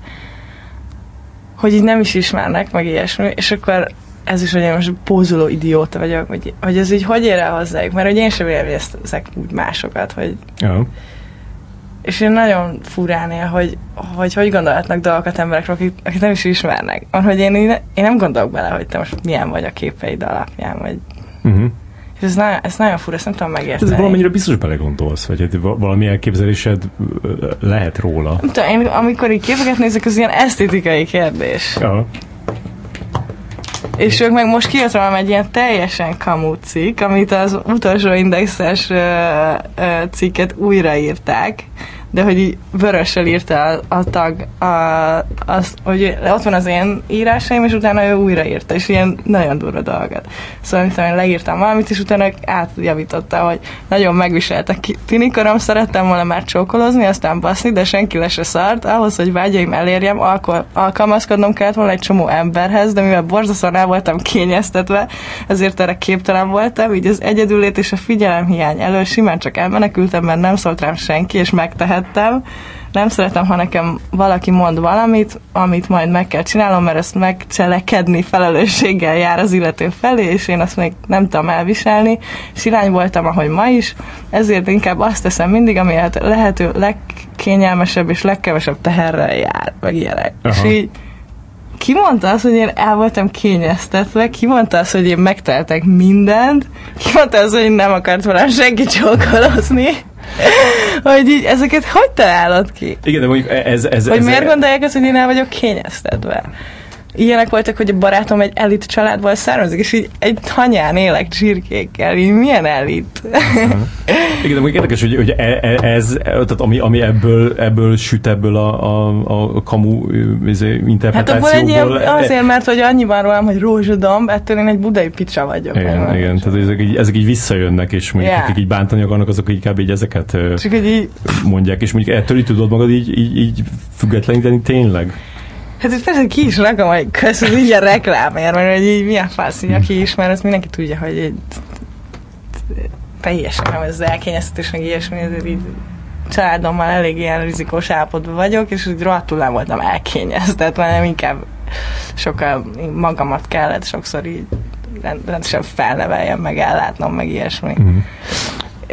hogy így nem is ismernek, meg ilyesmi, és akkor ez is, hogy én most pózoló idióta vagyok, vagy, hogy ez így hogy ér el hozzájuk, mert hogy én sem véleményezek úgy másokat, hogy ja. és én nagyon furán él, hogy, hogy hogy gondolhatnak dolgokat emberekről, akik, akik nem is ismernek. Mert hogy én, én nem gondolok bele, hogy te most milyen vagy a képeid alapján, vagy Uh-huh. És ez, nagyon, ez nagyon fura, ezt nem tudom megérteni. Ez valamennyire biztos belegondolsz, vagy hogy valami elképzelésed lehet róla. Nem tudom, én amikor így képeket nézek, az ilyen esztétikai kérdés. Ja. És ők meg most kijött rólam egy ilyen teljesen kamú cikk, amit az utolsó indexes uh, uh, cikket újraírták, de hogy így vörössel írta a, a tag a, az, hogy ott van az én írásaim, és utána ő újraírta, és ilyen nagyon durva dolgot. Szóval, mint én leírtam valamit, és utána átjavította, hogy nagyon megviseltek. Tinikorom szerettem volna már csókolozni, aztán baszni, de senki le se szart. Ahhoz, hogy vágyaim elérjem, alkol, alkalmazkodnom kellett volna egy csomó emberhez, de mivel borzasztóan el voltam kényeztetve, ezért erre képtelen voltam, így az egyedüllét és a figyelemhiány elől simán csak elmenekültem, mert nem szólt rám senki, és megtehet szerettem. Nem szeretem, ha nekem valaki mond valamit, amit majd meg kell csinálnom, mert ezt megcselekedni felelősséggel jár az illető felé, és én azt még nem tudom elviselni. Sirány voltam, ahogy ma is, ezért inkább azt teszem mindig, ami lehető leg, legkényelmesebb és legkevesebb teherrel jár, meg ilyenek. Aha. És így ki mondta azt, hogy én el voltam kényeztetve, ki mondta azt, hogy én megteltek mindent, ki mondta azt, hogy én nem akart velem senki csókolozni. Hogy így ezeket hogy találod ki? Igen, de mondjuk ez... ez hogy ez, miért ez, gondolják azt, hogy én el vagyok kényeztetve? Ilyenek voltak, hogy a barátom egy elit családból származik, és így egy tanyán élek csirkékkel, így milyen elit? Igen, de érdekes, hogy, hogy e, e, ez, tehát ami, ami ebből, ebből süt ebből a, a, a kamu izé, interpretációból. Hát abból egy azért, mert hogy annyiban rólam, hogy rózsadomb, ettől én egy budai picsa vagyok. Igen, igen tehát ezek így, ezek így visszajönnek, és mondjuk yeah. akik így bántani akarnak, azok kb. így ezeket Csak így mondják, és mondjuk ettől így tudod magad így, így, így függetleníteni tényleg. Hát ez persze ki is rakom, hogy kösz, ez így a reklámért, mert hogy így milyen fasz, hogy aki ismer, azt mindenki tudja, hogy egy teljesen nem ez elkényeztetés, meg ilyesmi, ezért így családommal elég ilyen rizikós állapotban vagyok, és úgy rohadtul nem voltam elkényeztetve, hanem inkább sokkal magamat kellett sokszor így rendesen felneveljem, meg ellátnom, meg ilyesmi. Mm.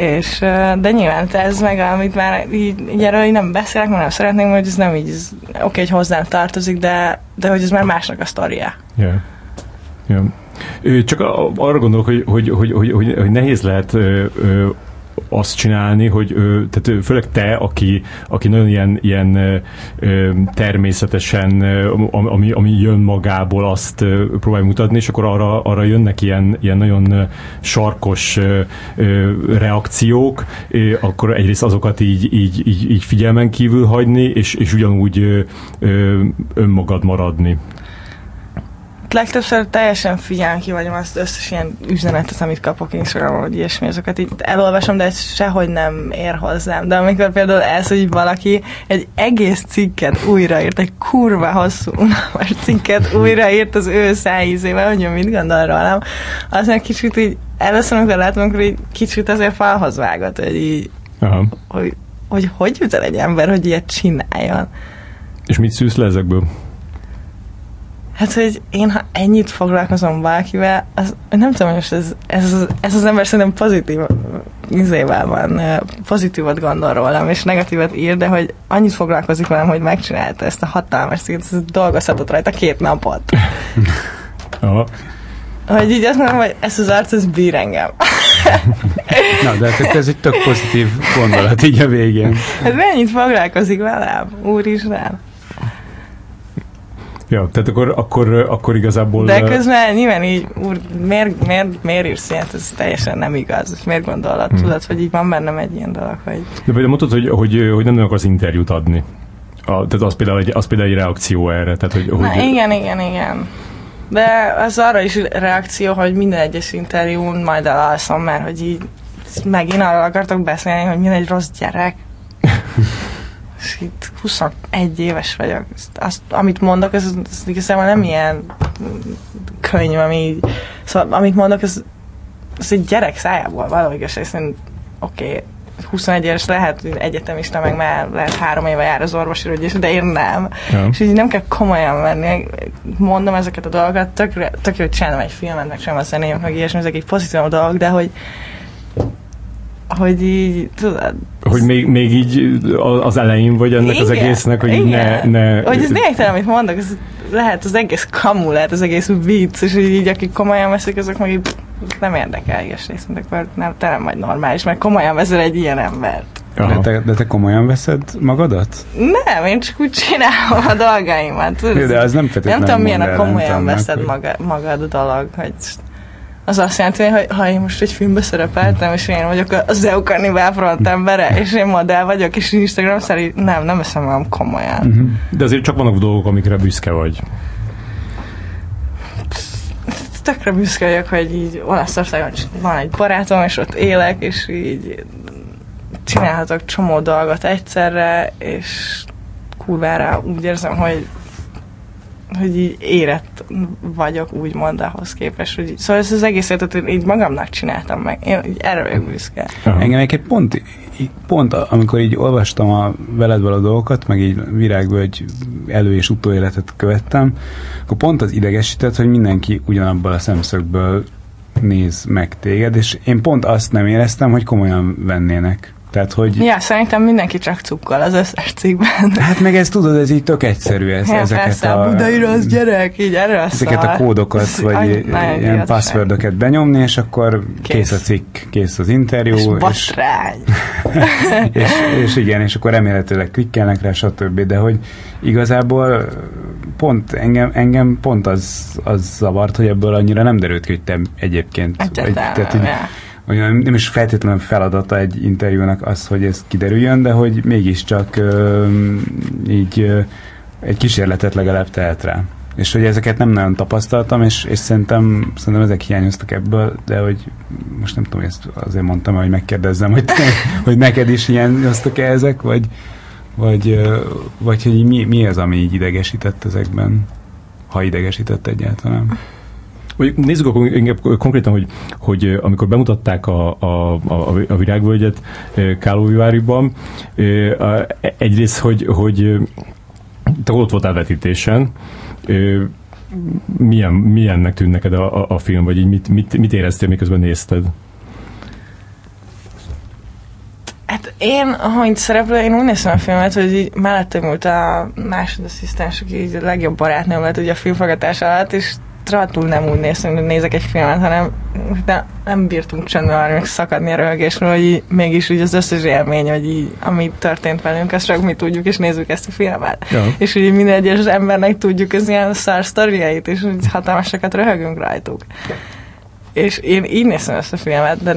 És, de nyilván ez meg, amit már így, így erről így nem beszélek, mert nem szeretném, hogy ez nem így, oké, okay, hogy hozzám tartozik, de, de hogy ez már másnak a sztoria. Yeah. Yeah. Csak arra gondolok, hogy, hogy, hogy, hogy, hogy, hogy nehéz lehet azt csinálni, hogy tehát főleg te, aki, aki nagyon ilyen, ilyen természetesen, ami, ami jön magából, azt próbálj mutatni, és akkor arra, arra jönnek ilyen, ilyen nagyon sarkos reakciók, akkor egyrészt azokat így, így, így, így figyelmen kívül hagyni, és, és ugyanúgy önmagad maradni legtöbbször teljesen figyelm ki vagyom azt összes ilyen üzenetet, amit kapok Instagramon, vagy ilyesmi, azokat itt elolvasom, de ez sehogy nem ér hozzám. De amikor például ez, hogy valaki egy egész cikket újraírt, egy kurva hosszú unalmas cikket újraírt az ő szájízével, hogy mit gondol rólam, az meg kicsit így először, amikor látom, akkor így kicsit azért falhoz vágott, hogy így, Aha. hogy, hogy hogy jut el egy ember, hogy ilyet csináljon. És mit szűsz le ezekből? Hát, hogy én ha ennyit foglalkozom valakivel, az, nem tudom, hogy ez, ez, ez az ember szerintem pozitív izével van, pozitívat gondol rólam, és negatívat ír, de hogy annyit foglalkozik velem, hogy megcsinálta ezt a hatalmas szintet, ez dolgozhatott rajta két napot. Aha. Hogy így azt mondom, hogy ez az arc, ez bír engem. Na, de hát ez egy tök pozitív gondolat így a végén. Hát mennyit foglalkozik velem, úristen. Ja, tehát akkor, akkor, akkor igazából... De közben nyilván így, úr, miért, miért, miért írsz ilyet? Ez teljesen nem igaz. Miért gondolod? Hmm. Tudod, hogy így van bennem egy ilyen dolog, hogy... De például mondtad, hogy, hogy, hogy nem akarsz interjút adni. A, tehát az például, egy, az például egy reakció erre. Tehát, hogy, Na, hogy... igen, igen, igen. De az arra is reakció, hogy minden egyes interjún majd elalszom, mert hogy így megint arról akartok beszélni, hogy milyen egy rossz gyerek. és itt 21 éves vagyok. Azt, amit mondok, ez, ez igazából nem ilyen könyv, ami így, szóval amit mondok, ez, ez egy gyerek szájából igazság szerint oké, okay, 21 éves lehet egyetemista, meg már lehet három éve jár az orvosi de én nem. Ja. És így nem kell komolyan venni. Mondom ezeket a dolgokat, tök, tök jó, hogy csinálom egy filmet, meg sem a zeném, meg ilyesmi, ezek egy pozitív dolgok, de hogy hogy így, tudod... Hogy még, még így az elején vagy ennek igen, az egésznek, hogy igen. ne, ne... Hogy ez lényegtelen, amit mondok, ez lehet az egész kamu, lehet az egész vicc, és így, így akik komolyan veszik, azok meg így nem érdekel, és részint, akkor nem, te nem vagy normális, mert komolyan veszel egy ilyen embert. De te, de te komolyan veszed magadat? Nem, én csak úgy csinálom a dolgaimat. De az nem Nem tudom, milyen a komolyan veszed magad, magad a dolog, hogy az azt jelenti, hogy ha én most egy filmbe szerepeltem, és én vagyok a Zeu Carnival front embere, és én modell vagyok, és Instagram szerint nem, nem eszem magam komolyan. Uh-huh. De azért csak vannak dolgok, amikre büszke vagy. Tökre büszke vagyok, hogy így Olaszországon van egy barátom, és ott élek, és így csinálhatok csomó dolgot egyszerre, és kurvára úgy érzem, hogy hogy így érett vagyok, úgymond ahhoz képest. Hogy, szóval ezt az egészet én így magamnak csináltam meg. Én így erre vagyok büszke. Uh-huh. Engem egy pont, pont, amikor így olvastam a veled való dolgokat, meg így virágvölgy elő- és utóéletet követtem, akkor pont az idegesített, hogy mindenki ugyanabban a szemszögből néz meg téged, és én pont azt nem éreztem, hogy komolyan vennének Tehát, hogy... Ja, szerintem mindenki csak cukkal az összes cikkben. Hát meg ez tudod, ez így tök egyszerű, ez, ja, ezeket persze, a... budai rossz gyerek, így erről Ezeket a kódokat, ez vagy ilyen passwordöket benyomni, és akkor kész. kész a cikk, kész az interjú. És, és, és, és, igen, és akkor remélhetőleg klikkelnek rá, stb. De hogy igazából pont engem, engem pont az, az zavart, hogy ebből annyira nem derült ki, hogy te egyébként... Egy, tehát, így, hogy nem is feltétlenül feladata egy interjúnak az, hogy ez kiderüljön, de hogy mégiscsak ö, így ö, egy kísérletet legalább tehet rá. És hogy ezeket nem nagyon tapasztaltam, és, és szerintem, szerintem ezek hiányoztak ebből, de hogy most nem tudom, ezt azért mondtam, hogy megkérdezzem, hogy, hogy neked is hiányoztak-e ezek, vagy, vagy, vagy hogy mi, mi az, ami így idegesített ezekben, ha idegesített egyáltalán? Vagy nézzük akkor inkább konkrétan, hogy, hogy amikor bemutatták a, a, a, a virágvölgyet Kálóviváriban, egyrészt, hogy, hogy te ott voltál vetítésen, milyen, milyennek tűnt neked a, a, a film, vagy így mit, mit, mit éreztél, miközben nézted? Hát én, ahogy szereplő, én úgy néztem a filmet, hogy így mellettem ült a másodasszisztens, aki így a legjobb barátnőm lett ugye a filmfogatás alatt, és trattul nem úgy néztem, hogy nézek egy filmet, hanem de nem bírtunk csendben meg szakadni a röhögésről, hogy így, mégis úgy az összes élmény, hogy így, ami történt velünk, azt csak mi tudjuk, és nézzük ezt a filmet. Ja. És hogy minden egyes embernek tudjuk az ilyen szár sztoriait, és hogy hatalmasakat röhögünk rajtuk. És én így néztem ezt a filmet, de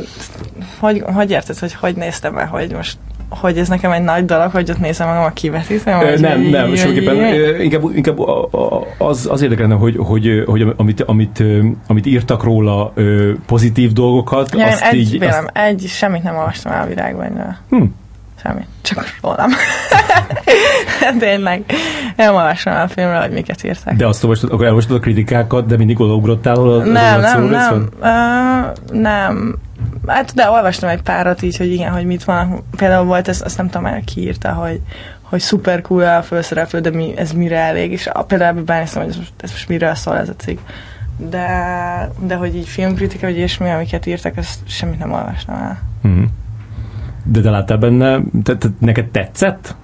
hogy, hogy érted, hogy hogy néztem el, hogy most hogy ez nekem egy nagy dolog, hogy ott nézem magam a kivetítőm? Vagy nem, így, nem, soképpen inkább, inkább az, az érdekelne, hogy, hogy, hogy amit, amit, amit írtak róla pozitív dolgokat, ja, azt egy, így... Vélem, azt... egy, semmit nem olvastam el a virágban. Hm. Semmit. Csak rólam. Tényleg. Nem olvasom el a filmről, hogy miket írtak. De azt olvastad, akkor elolvastad a kritikákat, de mindig odaugrottál a Nem, nem, nem. Uh, nem Hát de olvastam egy párat így, hogy igen, hogy mit van. Például volt ez, azt nem tudom már ki írta, hogy, hogy szuper cool a felszereplő, de mi, ez mire elég, és a, például bánéztem, hogy ez most, ez most miről szól ez a cikk. De, de hogy így filmkritika, vagy ilyesmi, amiket írtak, azt semmit nem olvastam el. Mm. De te láttál benne, te, te, neked tetszett?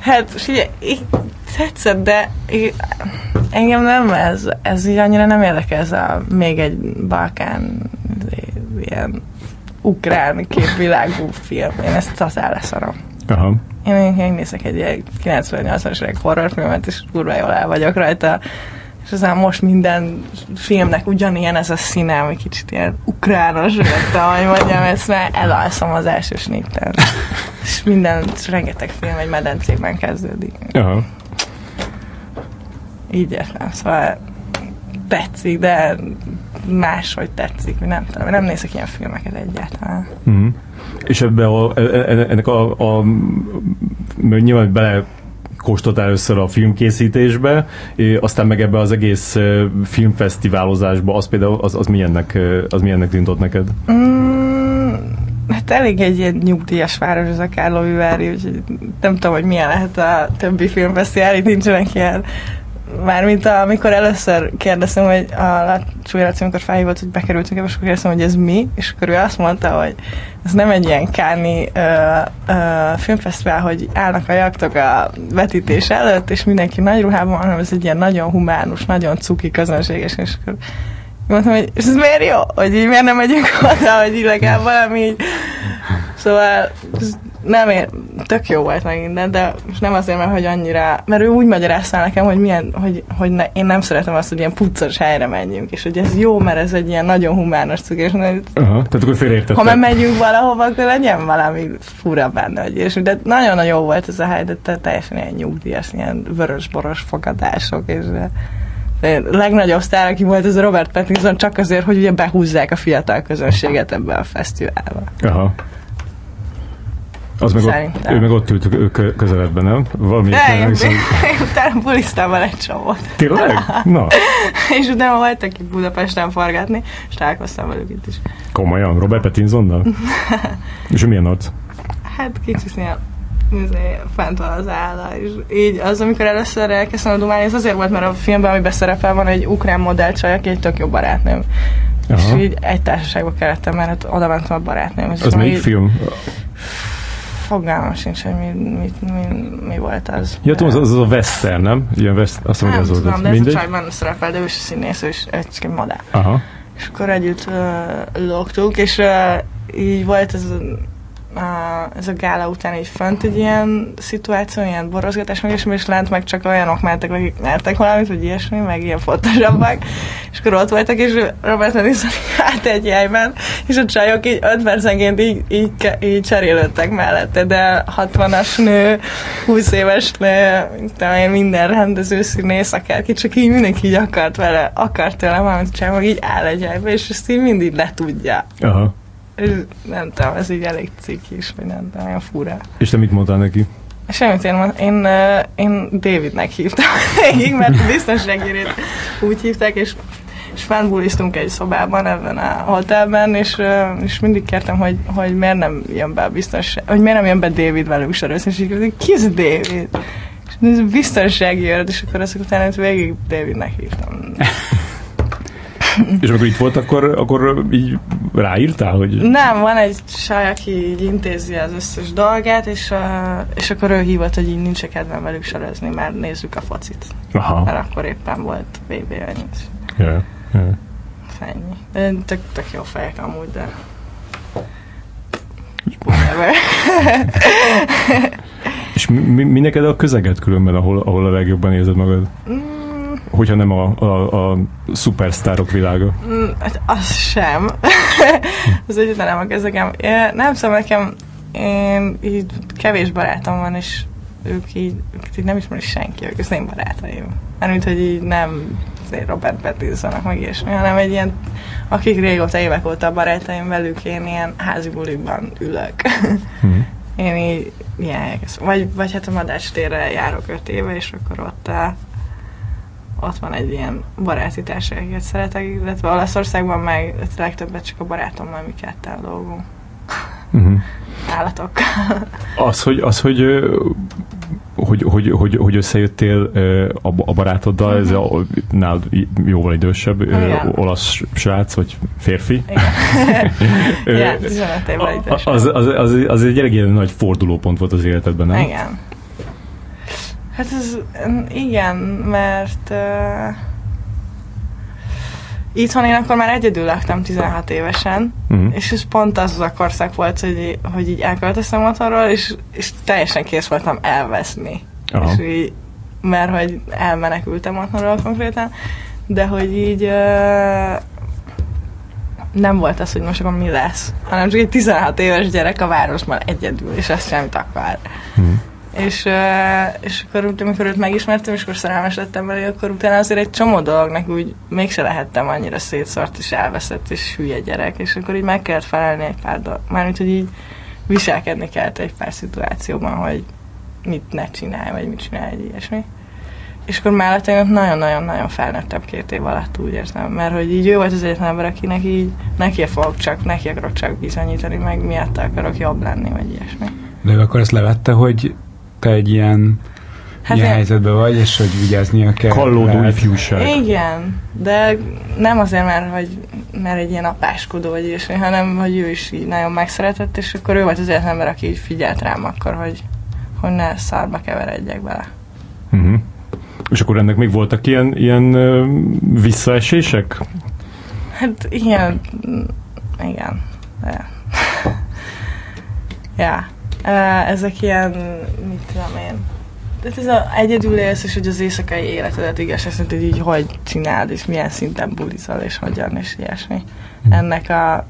hát, figyelj, tetszett, de engem nem ez, ez így annyira nem érdekel, ez a még egy Balkán ilyen ukrán képvilágú film. Én ezt az leszarom. Aha. Én, én nézek egy ilyen 90-80-as évek horrorfilmet, és kurva jól el vagyok rajta. És aztán most minden filmnek ugyanilyen ez a színe, ami kicsit ilyen ukrános, vagy ahogy mondjam, ezt már elalszom az első snitten. és minden, rengeteg film egy medencében kezdődik. Aha így értem. Szóval tetszik, de máshogy tetszik, nem tudom, nem nézek ilyen filmeket egyáltalán. Mm. És ebbe a, e, e, ennek a, a nyilván bele kóstoltál először a filmkészítésbe, aztán meg ebbe az egész filmfesztiválozásba, az például az, az milyennek, az milyennek tűntott neked? Mm, hát elég egy ilyen nyugdíjas város ez a Kárlóvivári, úgyhogy nem tudom, hogy milyen lehet a többi filmfesztivál, itt nincsenek ilyen Mármint amikor először kérdeztem, hogy a Csúlyraci, amikor felhívott, hogy bekerültünk és akkor kérdeztem, hogy ez mi, és akkor ő azt mondta, hogy ez nem egy ilyen káni ö, filmfesztivál, hogy állnak a jaktok a vetítés előtt, és mindenki nagy ruhában hanem ez egy ilyen nagyon humánus, nagyon cuki közönséges, és akkor mondtam, hogy ez miért jó? Hogy így miért nem megyünk oda, hogy így legalább valami így. Szóval nem ér, tök jó volt meg minden, de most nem azért, mert hogy annyira, mert ő úgy magyarázta nekem, hogy milyen, hogy, hogy ne, én nem szeretem azt, hogy ilyen puccos helyre menjünk, és hogy ez jó, mert ez egy ilyen nagyon humános cég, és Aha, tehát akkor. Ha már megyünk valahova, akkor legyen valami fura benne, hogy és, de nagyon jó volt ez a hely, de teljesen ilyen nyugdíjas, ilyen vörös-boros fogadások, és de, de legnagyobb sztár, aki volt, ez a Robert Pattinson, csak azért, hogy ugye behúzzák a fiatal közönséget ebbe a fesztiválba. Aha. Az meg ott, ő meg ott ült közeledben, nem? Valami De, én, én, én utána bulisztál egy csomót. Tényleg? Na. és utána voltak itt Budapesten forgatni, és találkoztam velük itt is. Komolyan? Robert Pattinsonnal? és milyen ott? Hát kicsit ilyen izé, fent van az álla, és így az, amikor először elkezdtem a dumálni, ez azért volt, mert a filmben, amiben szerepel van egy ukrán modellcsaj, aki egy tök jó barátnőm. Aha. És így egy társaságba kellettem, mert oda mentem a barátnőm. Az melyik így... film? Fogalmam sincs, hogy mi, mi, mi, mi volt az. Ja, tudom, az, az a Western, nem? Ilyen West, azt mondom, hogy az tudom, de ez a csajban szerepel, de ő is színész, ő is egy madár. Aha. És akkor együtt uh, lógtunk, és uh, így volt ez a, ez a gála után így fönt egy ilyen szituáció, ilyen borozgatás, meg és, és lent meg csak olyanok mentek, akik mertek valamit, vagy ilyesmi, meg ilyen fontosabbak. És akkor ott voltak, és Robert Pattinson hát egy helyben, és a csajok így öt percenként így, így, így cserélődtek mellette, de 60-as nő, 20 éves nő, én minden rendező színész, akárki, csak így mindenki így akart vele, akart tőle valamit csinálni, így áll egy helyben, és ezt így mindig letudja. Aha nem tudom, ez így elég cikk is, vagy nem tudom, olyan fura. És te mit mondtál neki? Semmit, én, én, én Davidnek hívtam végig, mert biztonságérét úgy hívták, és és fennbuliztunk egy szobában ebben a hotelben, és, és mindig kértem, hogy, hogy miért nem jön be a biztonság, hogy miért nem jön be David velünk sorozni, és így kérdezik, ki ez David? És biztonsági jött, és akkor ezek után végig Davidnek hívtam. És amikor itt volt, akkor, akkor így ráírtál, hogy... Nem, van egy saj, aki így intézi az összes dolgát, és, uh, és akkor ő hívott, hogy így nincs kedvem velük sorozni, mert nézzük a focit. Aha. Mert akkor éppen volt BB ennyi. Yeah, yeah. Ennyi. Tök, tök jó fejek amúgy, de... és mi, mi neked a közeget különben, ahol, ahol a legjobban érzed magad? Mm, hogyha nem a, a, a szupersztárok világa? Mm, hát az sem. az egyetlen nem a kezegem. Nem szóval nekem én így kevés barátom van, és ők így, ők így nem ismerik senki, ők az én barátaim. Mármint, hogy így nem Robert Pattinsonnak, meg ilyesmi, hanem egy ilyen, akik régóta évek óta barátaim velük, én ilyen házi bulikban ülök. Hmm. én így ilyen vagy, vagy hát a Madács térre járok öt éve, és akkor ott a ott van egy ilyen baráti társaságot szeretek, illetve Olaszországban meg legtöbbet csak a barátommal mi ketten dolgunk. Uh-huh. Állatokkal. Az, hogy, az, hogy hogy, hogy, hogy, hogy összejöttél a, barátoddal, uh-huh. ez a, nál jóval idősebb Igen. olasz srác, vagy férfi. Igen, ja, 15 évvel az, az, az, az egy elég nagy fordulópont volt az életedben, nem? Igen. Hát ez, igen, mert uh, itthon én akkor már egyedül laktam 16 évesen, uh-huh. és ez pont az az a korszak volt, hogy, hogy így elköltöztem otthonról, és, és teljesen kész voltam elveszni. Aha. És így, mert hogy elmenekültem otthonról konkrétan, de hogy így uh, nem volt az, hogy most akkor mi lesz, hanem csak egy 16 éves gyerek a városban egyedül, és ezt semmit akar. Uh-huh és, és akkor amikor őt megismertem, és akkor szerelmes lettem vele, akkor utána azért egy csomó dolognak úgy mégse lehettem annyira szétszart, és elveszett, és hülye gyerek, és akkor így meg kellett felelni egy pár dolog. Mármint, hogy így viselkedni kellett egy pár szituációban, hogy mit ne csinálj, vagy mit csinálj, egy ilyesmi. És akkor mellett én nagyon-nagyon-nagyon felnőttebb két év alatt úgy érzem, mert hogy így ő volt az egyetlen ember, akinek így neki fogok csak, neki akarok csak bizonyítani, meg miatt akarok jobb lenni, vagy ilyesmi. De ő akkor ezt levette, hogy te egy ilyen, hát ilyen helyzetben vagy, és hogy vigyáznia kell. Kallódó ifjúság. Igen, de nem azért, mert, hogy, mert egy ilyen apáskodó vagy is, hanem hogy ő is így nagyon megszeretett, és akkor ő volt az egyetlen ember, aki így figyelt rám akkor, hogy, hogy ne szarba keveredjek bele. Uh-huh. És akkor ennek még voltak ilyen, ilyen visszaesések? Hát igen, igen. De. ja. Ezek ilyen, mit tudom én, tehát ez a egyedül élsz, és hogy az éjszakai életedet igaz, azt hogy így hogy csináld, és milyen szinten bulizol, és hogyan, és ilyesmi. Hm. Ennek a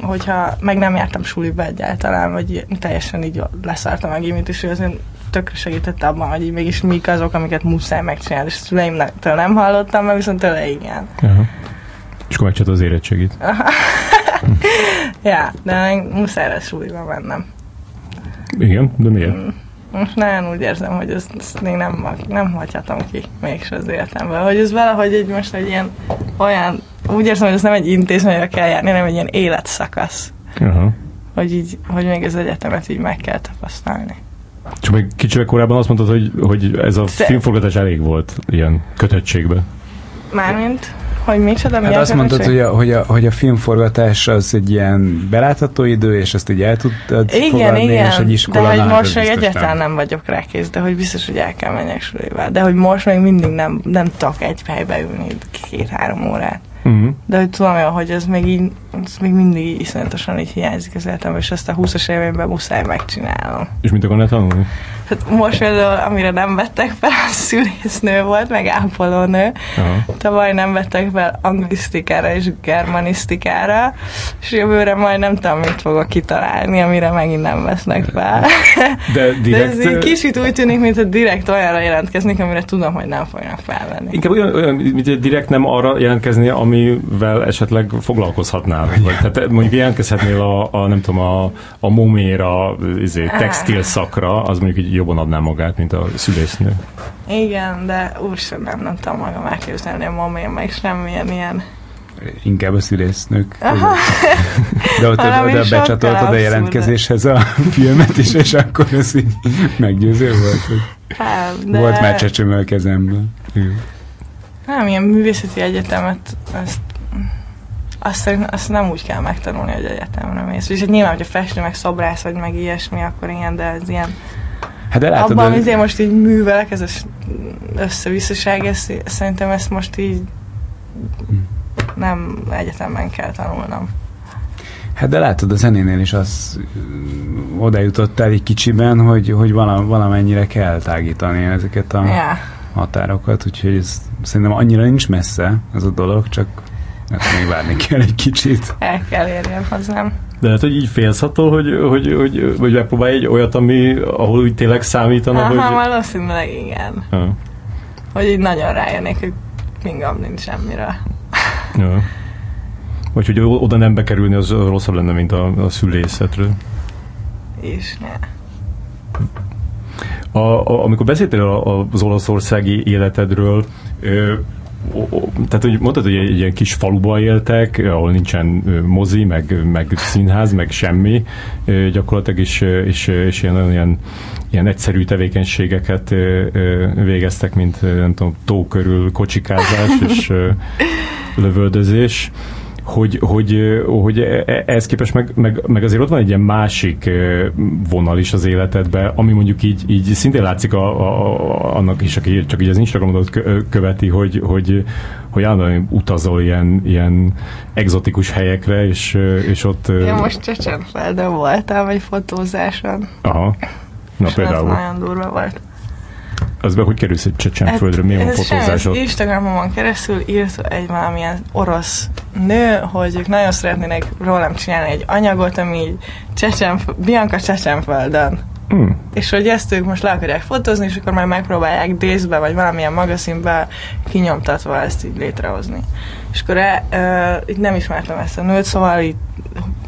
hogyha meg nem jártam suliba egyáltalán, vagy teljesen így leszartam a gimit, és azért tökre segített abban, hogy így mégis mik azok, amiket muszáj megcsinálni, és szüleimtől nem hallottam, mert viszont tőle igen. Uh-huh. És akkor az érettségit. ja, de muszáj lesz suliba mennem. Igen, de miért? Most nagyon úgy érzem, hogy ezt, ezt még nem, nem hagyhatom ki mégis az életemben. Hogy ez valahogy egy most egy ilyen olyan, úgy érzem, hogy ez nem egy intézményre kell járni, hanem egy ilyen életszakasz. Uh-huh. Hogy, így, hogy még az egyetemet így meg kell tapasztalni. Csak még kicsivel korábban azt mondtad, hogy, hogy ez a Te... filmforgatás elég volt ilyen kötöttségben. Mármint? Hogy micsoda? Hát azt mondtad, hogy a, hogy, a, hogy a filmforgatás az egy ilyen belátható idő, és ezt így el tudtad igen, fogadni, igen, és egy iskola de hogy most még egyáltalán nem. vagyok rákész, de hogy biztos, hogy el kell menjek sulival. De hogy most még mindig nem, nem tudok egy helybe ülni két-három órát. Uh-huh. De hogy tudom, hogy ez még, így, ez még mindig iszonyatosan így hiányzik az életemben, és ezt a 20-as évemben muszáj megcsinálnom. És mit akarnál tanulni? Hát most például, amire nem vettek fel, a szülésznő volt, meg ápolónő. Uh-huh. Tavaly nem vettek fel anglisztikára és germanisztikára, és jövőre majd nem tudom, mit fogok kitalálni, amire megint nem vesznek fel. De, direkt... De ez így kicsit úgy tűnik, mint hogy direkt olyanra jelentkeznék, amire tudom, hogy nem fognak felvenni. Inkább olyan, olyan mint direkt nem arra jelentkezni, amivel esetleg foglalkozhatnál. Vagy, tehát mondjuk jelentkezhetnél a, a nem tudom, a, a moméra, izé, textil szakra, az mondjuk így jobban adná magát, mint a szülésznő. Igen, de úristen nem, nem tudom magam elképzelni a momén, meg semmilyen ilyen inkább a szülésznők. De ott oda becsatoltad a jelentkezéshez a filmet is, és akkor ez így meggyőző volt, hogy hát, de... volt már csecsemő a kezemben. Nem, ilyen művészeti egyetemet, azt azt, azt nem úgy kell megtanulni, hogy egyetemre mész. És nyilván, hogyha festő, meg szobrász, vagy meg ilyesmi, akkor ilyen, de ez ilyen Hát de látod, Abban, amit én most így művelek, ez az összevisszaság, ez, szerintem ezt most így nem egyetemben kell tanulnom. Hát de látod, a zenénél is az oda jutott el egy kicsiben, hogy, hogy valamennyire kell tágítani ezeket a yeah. határokat, úgyhogy ez szerintem annyira nincs messze ez a dolog, csak ezt még várni kell egy kicsit. El kell érjem hozzám. De lehet, hogy így félsz attól, hogy, hogy, hogy, hogy megpróbálj egy olyat, ami, ahol úgy tényleg számítana, Aha, hogy... Valószínűleg igen. Ha. Hogy így nagyon rájönnék, hogy pingam nincs semmire. Ja. Vagy hogy oda nem bekerülni, az rosszabb lenne, mint a, a szülészetről. És ne. A, a, amikor beszéltél az olaszországi életedről, ö, tehát hogy mondtad, hogy egy ilyen kis faluba éltek, ahol nincsen mozi, meg, meg színház, meg semmi gyakorlatilag, is, és, és ilyen, ilyen, ilyen egyszerű tevékenységeket végeztek, mint nem tudom, tó körül kocsikázás és lövöldözés hogy, hogy, hogy e, ehhez képest meg, meg, meg azért ott van egy ilyen másik vonal is az életedben, ami mondjuk így, így szintén látszik a, a, annak is, aki csak így az Instagramot követi, hogy, hogy, hogy állandóan utazol ilyen, ilyen egzotikus helyekre, és, és ott... Én most Csecsenfelden voltam egy fotózáson. Aha. Na és például. nagyon durva volt. Az be, hogy kerülsz egy csecsenföldre, milyen a fotózásod? Instagramon keresztül írt egy valamilyen orosz nő, hogy ők nagyon szeretnének rólam csinálni egy anyagot, ami így Csecsen, Bianca Csecsenföldön. Hmm. És hogy ezt ők most le akarják fotózni, és akkor már megpróbálják dészbe, vagy valamilyen magazinbe kinyomtatva ezt így létrehozni. És akkor e, e, itt nem ismertem ezt a nőt, szóval itt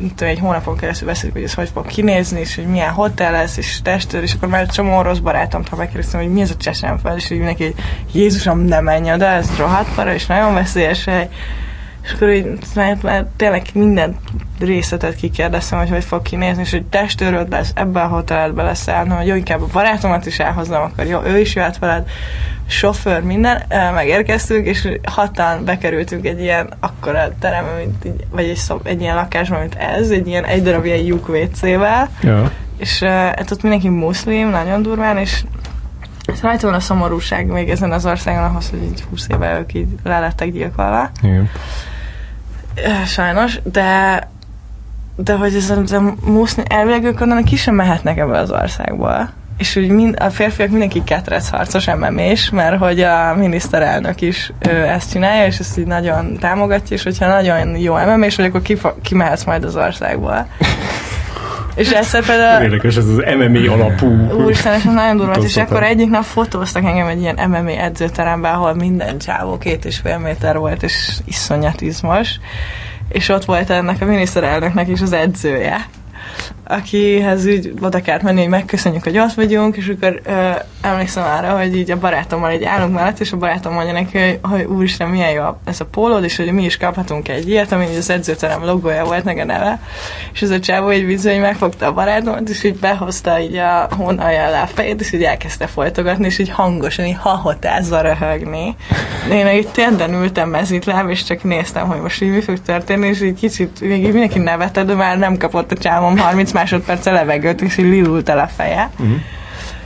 itt egy hónapon keresztül beszéljük, hogy ez hogy fog kinézni, és hogy milyen hotel lesz, és testőr, és akkor már csomó orosz barátomtól megkérdeztem, hogy mi ez a Csecsenföld, és hogy mindenki, hogy Jézusom, nem menj oda, ez rohadt para, és nagyon veszélyes hely. És akkor így, már, már tényleg minden részletet kikérdeztem, hogy hogy fog kinézni, és hogy testőröd lesz, ebben a hotelbe lesz állnom, hogy jó, inkább a barátomat is elhoznám, akkor jó, ő is jöhet veled, sofőr, minden, megérkeztünk, és hatan bekerültünk egy ilyen akkora terembe, mint így, vagy egy, szob, egy ilyen lakásba, mint ez, egy ilyen egy darab ilyen lyuk WC-vel, ja. és hát ott mindenki muszlim, nagyon durván, és ez rajta van a szomorúság még ezen az országon ahhoz, hogy így 20 éve ők így le lettek gyilkolva. Igen. Sajnos, de de hogy ez a muszlim, elvileg ők onnan ki sem mehetnek ebbe az országból és úgy mind, a férfiak mindenki ketrec harcos mmés, mert hogy a miniszterelnök is ő, ezt csinálja, és ezt így nagyon támogatja, és hogyha nagyon jó mmés vagy, akkor kimehetsz majd az országból. És egyszer például... Érdekes, ez az MMA alapú. Úristen, és nagyon durva, és akkor egyik nap fotóztak engem egy ilyen MMA edzőteremben, ahol minden csávó két és fél méter volt, és iszonyat izmos. És ott volt ennek a miniszterelnöknek is az edzője akihez úgy oda kellett menni, hogy megköszönjük, hogy ott vagyunk, és akkor ö, emlékszem arra, hogy így a barátommal egy állunk mellett, és a barátom mondja neki, hogy, hogy úristen, milyen jó ez a pólód, és hogy mi is kaphatunk egy ilyet, ami az edzőterem logója volt, meg a neve. És ez a csávó víző, hogy megfogta a barátomat, és így behozta így a hónalja alá a fejét, és így elkezdte folytogatni, és így hangosan, így hahotázva röhögni. Én így tényleg ültem mezítláb, és csak néztem, hogy most így mi fog történni, és így kicsit még így mindenki nevetett, de már nem kapott a csávon 30 másodperc levegőt, és így lilult el a feje. Uh-huh.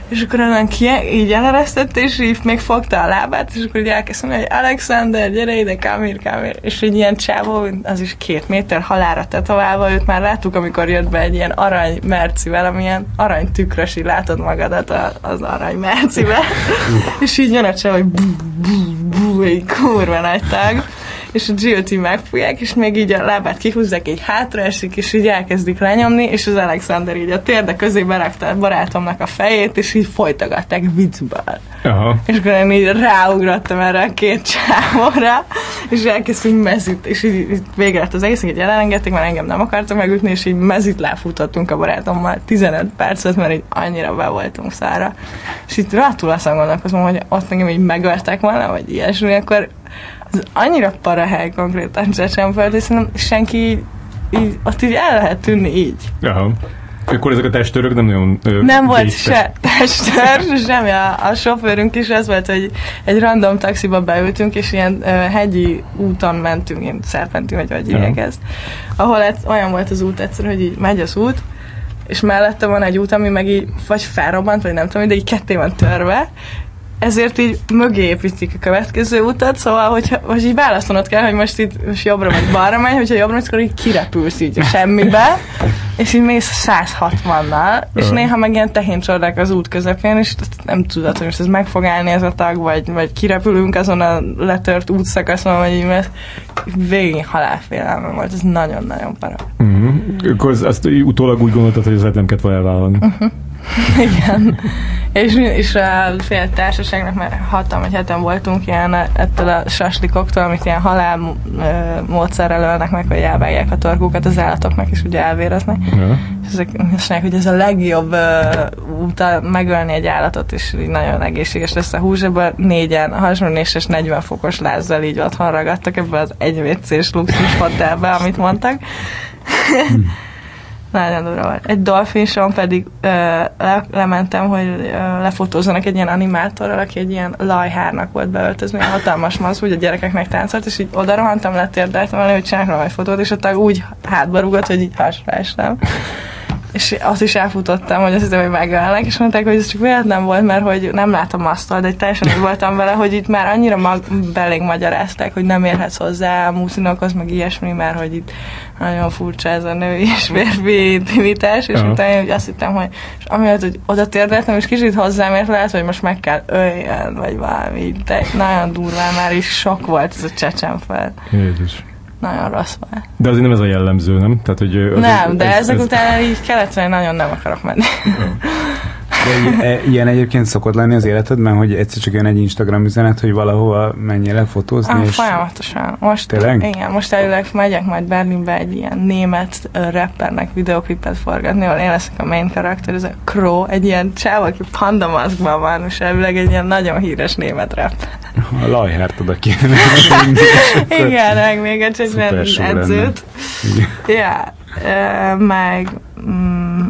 És akkor onnan ki, így eleresztett, és így még fogta a lábát, és akkor így elkezdtem, hogy Alexander, gyere ide, Kamir, Kamir. És egy ilyen csávó, az is két méter halára tetoválva, őt már láttuk, amikor jött be egy ilyen arany mercivel, amilyen arany tükrös, így látod magadat az arany mercivel. és így jön a csávó, hogy bú, bú, bú, egy kurva nagy tag és a GOT megfújják, és még így a lábát kihúzzák, így hátraesik, és így elkezdik lenyomni, és az Alexander így a térde közé berakta a barátomnak a fejét, és így folytogatták viccből. Aha. És akkor én így ráugrottam erre a két csávóra, és elkezdtünk mezit, és így, így végre lett az egész, hogy elengedték, mert engem nem akartak megütni, és így mezit láfutottunk a barátommal 15 percet, mert így annyira be voltunk szára. És itt rátul azon gondolkozom, hogy ott engem így megöltek volna, vagy ilyesmi, akkor az annyira parahely konkrétan Csecsenföld, és szerintem senki így, így, ott így el lehet tűnni így. Aha. Akkor ezek a testőrök nem nagyon ö, Nem volt se testőr, semmi. A, a sofőrünk is az volt, hogy egy random taxiba beültünk, és ilyen ö, hegyi úton mentünk, ilyen szerpenti, vagy vagy hívják ezt. Ahol ez, olyan volt az út egyszer, hogy így megy az út, és mellette van egy út, ami meg így vagy felrobbant, vagy nem tudom, de így ketté van törve, ezért így mögé építik a következő utat, szóval, hogy így választanod kell, hogy most itt most jobbra vagy balra megy, hogyha jobbra megy, akkor így kirepülsz így a semmibe, és így mész 160-nal, és néha meg ilyen tehén az út közepén, és nem tudod, hogy most ez meg fog állni ez a tag, vagy, vagy kirepülünk azon a letört útszakaszon, vagy így, mert végén halálfélelme volt, ez nagyon-nagyon para. Uh-huh. Akkor azt utólag úgy gondoltad, hogy ez nem kellett volna elvállalni. Uh-huh. Igen. és, és a fél társaságnak, mert hatan vagy heten voltunk ilyen ettől a saslikoktól, amit ilyen halál módszerrel ölnek meg, hogy elvágják a torkukat az állatoknak, és ugye elvéreznek. Ja. És ezek mondják, hogy ez a legjobb uh, út megölni egy állatot, és így nagyon egészséges lesz a hús. Ebből négyen hasonlés és 40 fokos lázzal így otthon ragadtak ebbe az egy WC-s luxus hotelbe, amit mondtak. Volt. Egy dolfinson pedig ö, le, lementem, hogy ö, lefotózzanak egy ilyen animátorral, aki egy ilyen lajhárnak volt beöltözve, ilyen hatalmas maz, hogy a gyerekeknek táncolt, és így oda rohantam, letérdeltem elő, hogy csinálok egy fotót, és ott úgy hátba rúgott, hogy így hasra estem és azt is elfutottam, hogy azt hiszem, hogy megölnek, és mondták, hogy ez csak véletlen volt, mert hogy nem látom azt, de teljesen úgy voltam vele, hogy itt már annyira mag- belénk magyarázták, hogy nem érhetsz hozzá a muszinokhoz, meg ilyesmi, mert hogy itt nagyon furcsa ez a női és férfi intimitás, és uh-huh. utána hogy azt hittem, hogy és amiatt, hogy oda térdeltem, és kicsit hozzám ért, lehet, hogy most meg kell öljen, vagy valami, de nagyon durván már is sok volt ez a csecsenfel. Jézus nagyon rossz volt. De azért nem ez a jellemző, nem? Tehát, hogy nem, de ez, ezek ez... után így keletre nagyon nem akarok menni. De e, ilyen egyébként szokott lenni az életedben, hogy egyszer csak jön egy Instagram üzenet, hogy valahova menjél fotózni? Ah, és folyamatosan. Most, Tényleg? Igen, most előleg megyek majd Berlinbe egy ilyen német rappernek videoklipet forgatni, ahol én leszek a main karakter, ez a Crow, egy ilyen csáv, aki pandamaszkban van, és előleg egy ilyen nagyon híres német rap. A lajhárt oda kéne. igen, meg még egy edzőt. Ja, meg mm,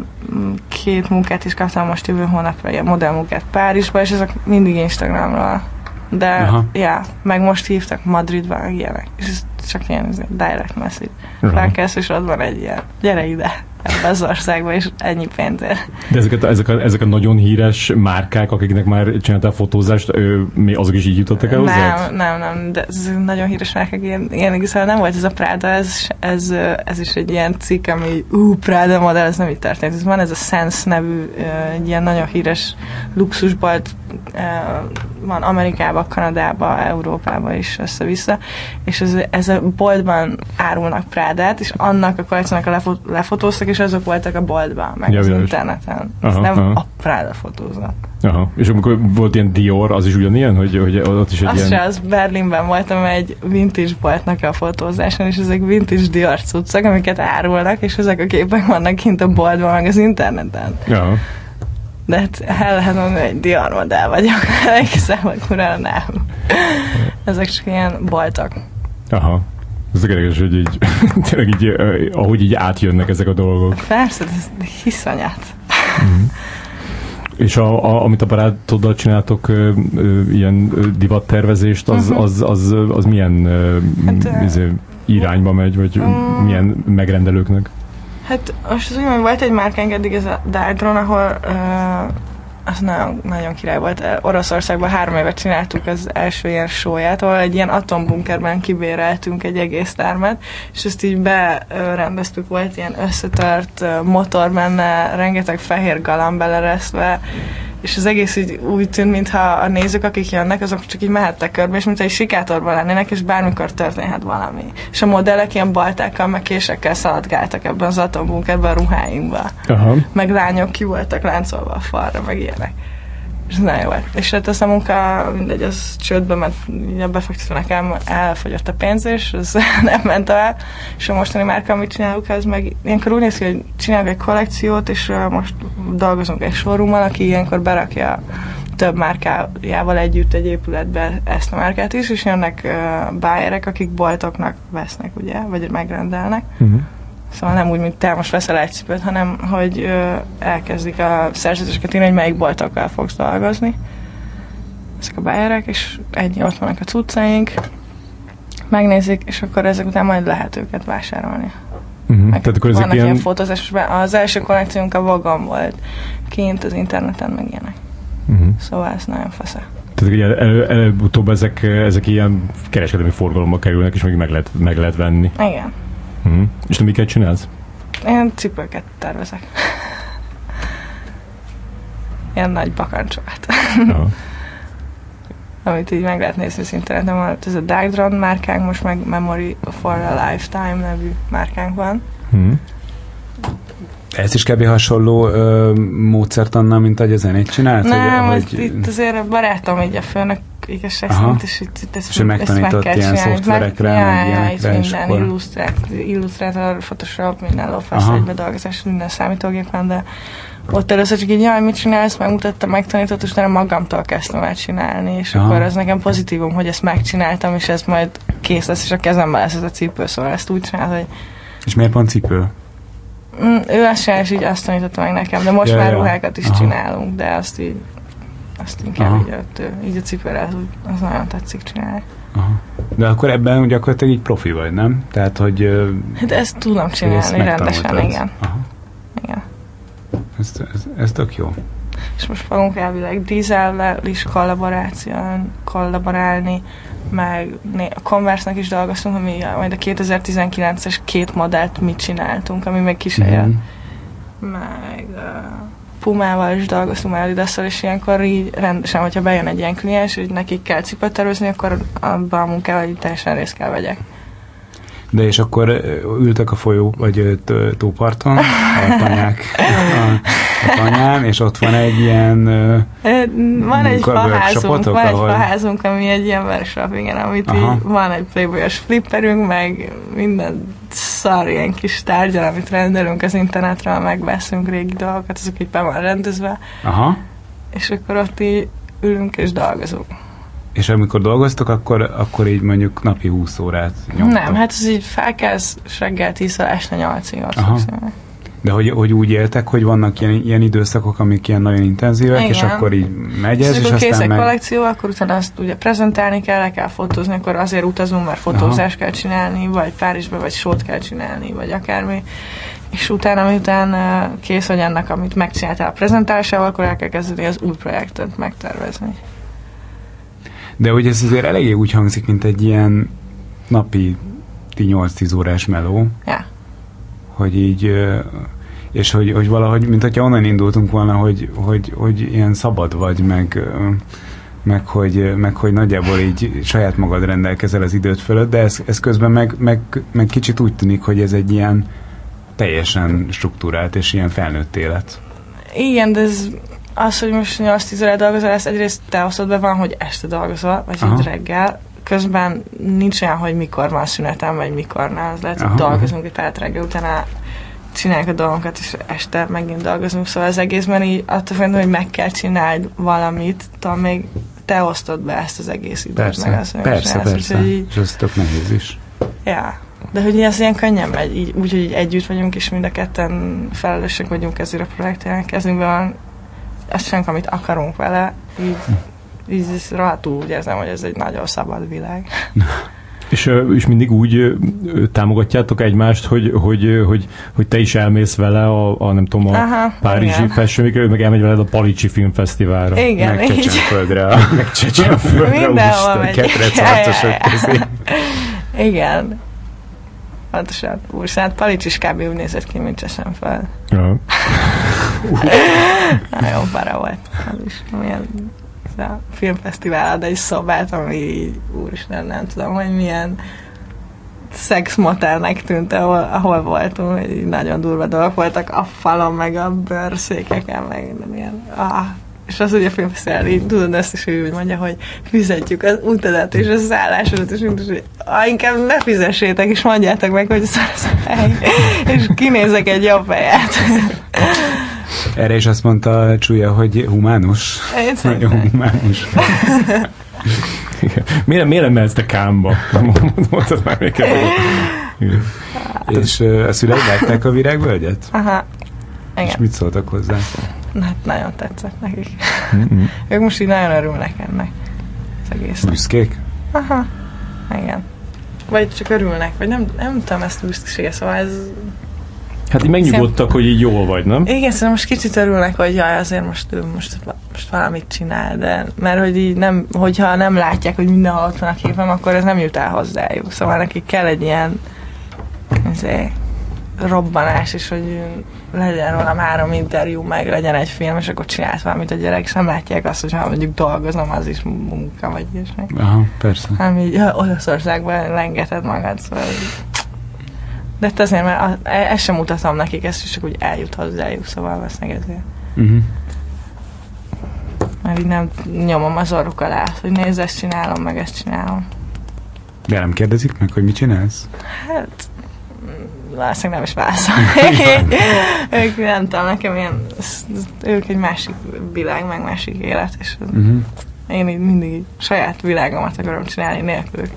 két munkát is kaptam most jövő hónapra, ilyen modellmunkát Párizsba, és ezek mindig Instagramról. De, Aha. ja, meg most hívtak Madridba, ilyenek. És ez csak ilyen ez direct message. Felkelsz, és ott van egy ilyen, gyere ide ebbe az országba, és ennyi pénzért. De ezek a, ezek, a, ezek a nagyon híres márkák, akiknek már csináltál fotózást, ő, mi azok is így jutottak el hozzá? Nem, nem, nem, de ez nagyon híres márkák, ilyen, ilyen igazából nem volt ez a Prada, ez, ez, ez is egy ilyen cikk, ami ú, Prada modell, ez nem így történt. Ez van ez a Sense nevű, egy ilyen nagyon híres luxusbolt, van Amerikába, Kanadába, Európába is össze-vissza, és ez, ez a boltban árulnak Prádát, és annak a kollekciónak a lefot, lefotóztak, és azok voltak a boltban, meg ja, az interneten. Aha, ez nem aha. a Práda fotózat. Aha. És amikor volt ilyen Dior, az is ugyanilyen, hogy, hogy ott is egy az ilyen... Se, az Berlinben voltam egy vintage boltnak a fotózáson, és ezek vintage Dior cuccok, amiket árulnak, és ezek a képek vannak kint a boltban, meg az interneten. Ja. De hát hogy Dior modell vagyok, emlékszem, akkor nem. Ezek csak ilyen boltok. Aha. Ez érdekes, hogy így, tényleg így, ahogy így átjönnek ezek a dolgok. Persze, ez hiszonyát. Mm. És a, a, amit a barátoddal csináltok, ö, ö, ilyen divattervezést, az, uh-huh. az, az, az, az milyen ö, hát, izé, irányba megy, vagy um, milyen megrendelőknek? Hát most az úgy, hogy volt egy márkánk eddig, ez a Dardron, ahol uh, az nagyon, nagyon király volt. Oroszországban három évet csináltuk az első ilyen sóját, ahol egy ilyen atombunkerben kibéreltünk egy egész termet, és ezt így berendeztük, volt ilyen összetört motor benne, rengeteg fehér galamb beleresztve, és az egész így úgy tűnt, mintha a nézők, akik jönnek, azok csak így mehettek körbe, és mintha egy sikátorban lennének, és bármikor történhet valami. És a modellek ilyen baltákkal, meg késekkel szaladgáltak ebben az atombunkerben a ruháinkba. Aha. Meg lányok ki voltak láncolva a falra, meg ilyenek. És nagyon jó volt. És hát ez a munka, mindegy, az csődbe ment, a befektető nekem elfogyott a pénz, és ez nem ment el. És a mostani márka, amit csinálunk, ez meg ilyenkor úgy néz ki, hogy csinálunk egy kollekciót, és most dolgozunk egy showroommal, aki ilyenkor berakja több márkájával együtt egy épületbe ezt a márkát is, és jönnek uh, bájerek, akik boltoknak vesznek, ugye, vagy megrendelnek. Uh-huh Szóval nem úgy, mint te most veszel egy cipőt, hanem hogy ö, elkezdik a szerződéseket írni, hogy melyik boltokkal fogsz dolgozni. Ezek a bájerek, és ennyi ott vannak a cuccaink, megnézik, és akkor ezek után majd lehet őket vásárolni. Uh-huh. Tehát akkor vannak ilyen, ilyen fotózás, az első konnekciónk a Vagan volt, kint az interneten, meg ilyenek. Uh-huh. Szóval ez nagyon fasz. Tehát ugye előbb-utóbb ezek, ezek ilyen kereskedelmi forgalomba kerülnek, és még meg lehet, meg lehet venni. Igen. Uh-huh. És te miket csinálsz? Én cipőket tervezek. Ilyen nagy bakancsokat. Uh-huh. Amit így meg lehet nézni szinten. Nem, ez a Dark Drone márkánk, most meg Memory for a Lifetime nevű márkánk van. Uh-huh. Ez is kb. hasonló ö, módszert annál, mint ahogy a zenét csinált? Nem, hogy, hogy... itt azért a barátom így a főnök igazság szerint, és itt, ezt, és ezt meg kell ilyen csinálni. szoftverekre, meg, meg ilyenekre, ja, minden akkor... illusztrát, illusztrátor, Photoshop, minden lófasz, egy bedolgozás, minden számítógépen, de ott először csak így, jaj, mit csinálsz, megmutatta, megtanított, és utána magamtól kezdtem el csinálni, és Aha. akkor ez nekem pozitívum, hogy ezt megcsináltam, és ez majd kész lesz, és a kezemben lesz ez a cipő, szóval ezt úgy csinálod, hogy... És miért pont cipő? Mm, ő azt csinál, és így azt tanította meg nekem, de most ja, már ja. ruhákat is Aha. csinálunk, de azt így azt inkább Aha. így, ott, így a cipőre az, az nagyon tetszik csinálni. Aha. De akkor ebben gyakorlatilag így profi vagy, nem? Tehát, hogy... Hát ezt tudom csinálni rendesen, igen. Aha. Igen. Ez, ez, ez tök jó. És most fogunk elvileg dízellel is kollaboráción, kollaborálni, meg a Converse-nek is dolgoztunk, ami majd a 2019-es két modellt mit csináltunk, ami meg kísérlet. Mm-hmm. Meg uh, Pumával is dolgoztunk már adidas és ilyenkor így rendesen, hogyha bejön egy ilyen kliens, hogy nekik kell cipőt tervezni, akkor abban a munkával így teljesen részt kell vegyek. De és akkor ültek a folyó, vagy tóparton, a tanyák a, a tanyán, és ott van egy ilyen Van egy faházunk, van egy ahol... faházunk, ami egy ilyen workshop, igen, amit Aha. így van egy playboyos flipperünk, meg minden szar ilyen kis tárgyal, amit rendelünk az internetről, megveszünk régi dolgokat, azok így be van rendezve. Aha. És akkor ott így ülünk és dolgozunk. És amikor dolgoztok, akkor, akkor így mondjuk napi 20 órát nyomtok? Nem, hát ez így felkelsz, reggel 10 este 8-ig De hogy, hogy úgy éltek, hogy vannak ilyen, ilyen időszakok, amik ilyen nagyon intenzívek, Igen. és akkor így megy ez, és, és aztán meg... kollekció, akkor utána azt ugye prezentálni kell, le kell fotózni, akkor azért utazunk, mert fotózást kell csinálni, vagy Párizsba, vagy sót kell csinálni, vagy akármi. És utána, miután kész vagy ennek, amit megcsináltál a prezentálásával, akkor el kell kezdeni az új projektet megtervezni. De hogy ez azért eléggé úgy hangzik, mint egy ilyen napi 8-10 órás meló. Ja. Hogy így és hogy, hogy valahogy, mint hogyha onnan indultunk volna, hogy, hogy, hogy ilyen szabad vagy, meg, meg, hogy, meg hogy nagyjából így saját magad rendelkezel az időt fölött, de ez, ez közben meg, meg, meg kicsit úgy tűnik, hogy ez egy ilyen teljesen struktúrált és ilyen felnőtt élet. Igen, de ez az, hogy most 8-10 óra dolgozol, ezt egyrészt te osztod be van, hogy este dolgozol, vagy egy reggel, közben nincs olyan, hogy mikor van szünetem, vagy mikor nem. Az lehet, hogy dolgozunk egy párat reggel, utána csináljuk a dolgokat, és este megint dolgozunk, szóval az egészben így attól függően, hogy meg kell csinálni valamit, talán még te osztod be ezt az egész időt. Persze, meg azt, persze, persze. Így, és ez tök nehéz is. Ja, de hogy ez ilyen könnyen megy, így, úgy, hogy együtt vagyunk, és mind a ketten felelősek vagyunk ezért a projektjelen, kezünkben van, azt csinálunk, amit akarunk vele, így, így rohadtul úgy érzem, hogy ez egy nagyon szabad világ. És, és mindig úgy támogatjátok egymást, hogy, hogy, hogy, hogy te is elmész vele a, a nem tudom, a Aha, Párizsi Fashion Week, meg elmegy veled a Palicsi Filmfesztiválra. Igen, meg Csecsenföldre. meg Csecsenföldre. Mindenhol megy. Ketrecártosok közé. Igen. Pontosan. Úristen, hát Palics is kb. úgy nézett ki, mint Csecsenföld. Ja. Nagyon para volt. Az is milyen a filmfesztivál ad egy szobát, ami úristen, nem tudom, hogy milyen szexmotelnek tűnt, ahol, ahol voltunk, hogy nagyon durva dolgok voltak a falon, meg a bőrszékeken, meg milyen, ah, és az ugye a filmfesztivál, így tudod ezt is, hogy mondja, hogy fizetjük az utadat és a szállásodat, és mind, hogy ah, inkább ne fizessétek, és mondjátok meg, hogy szar az a hely, és kinézek egy jobb helyet. Erre is azt mondta Csúlya, hogy humánus. Nagyon humánus. miért, miért nem ezt a kámba? Mondtad már még És a szüleid látták a virágvölgyet? Aha. Igen. És mit szóltak hozzá? Hát nagyon tetszett nekik. Mm-hmm. ők most így nagyon örülnek ennek az egész. Büszkék? Aha. Igen. Vagy csak örülnek, vagy nem, nem tudom ezt büszkesége, szóval ez Hát így megnyugodtak, hogy így jól vagy, nem? Igen, szerintem most kicsit örülnek, hogy jaj, azért most ő most, most valamit csinál, de mert hogy így nem, hogyha nem látják, hogy mindenhol ott van a képem, akkor ez nem jut el hozzájuk. Szóval nekik kell egy ilyen azért, robbanás, és hogy legyen róla három interjú, meg legyen egy film, és akkor csinálsz valamit a gyerek, és nem látják azt, hogy ha mondjuk dolgozom, az is munka, vagy ilyesmi. Aha, persze. Nem így Olaszországban lengeted magad, szóval de hát azért, mert e- ezt sem mutatom nekik, ezt csak úgy eljut hozzájuk, szóval vesznek ezért. Uh-huh. Mert így nem nyomom az orruk alá, hogy nézd, ezt csinálom, meg ezt csinálom. De nem kérdezik meg, hogy mit csinálsz? Hát, valószínűleg nem is válaszol. ők nem tudom, nekem ilyen, ők egy másik világ, meg másik élet, és uh-huh. én így mindig saját világomat akarom csinálni nélkülük.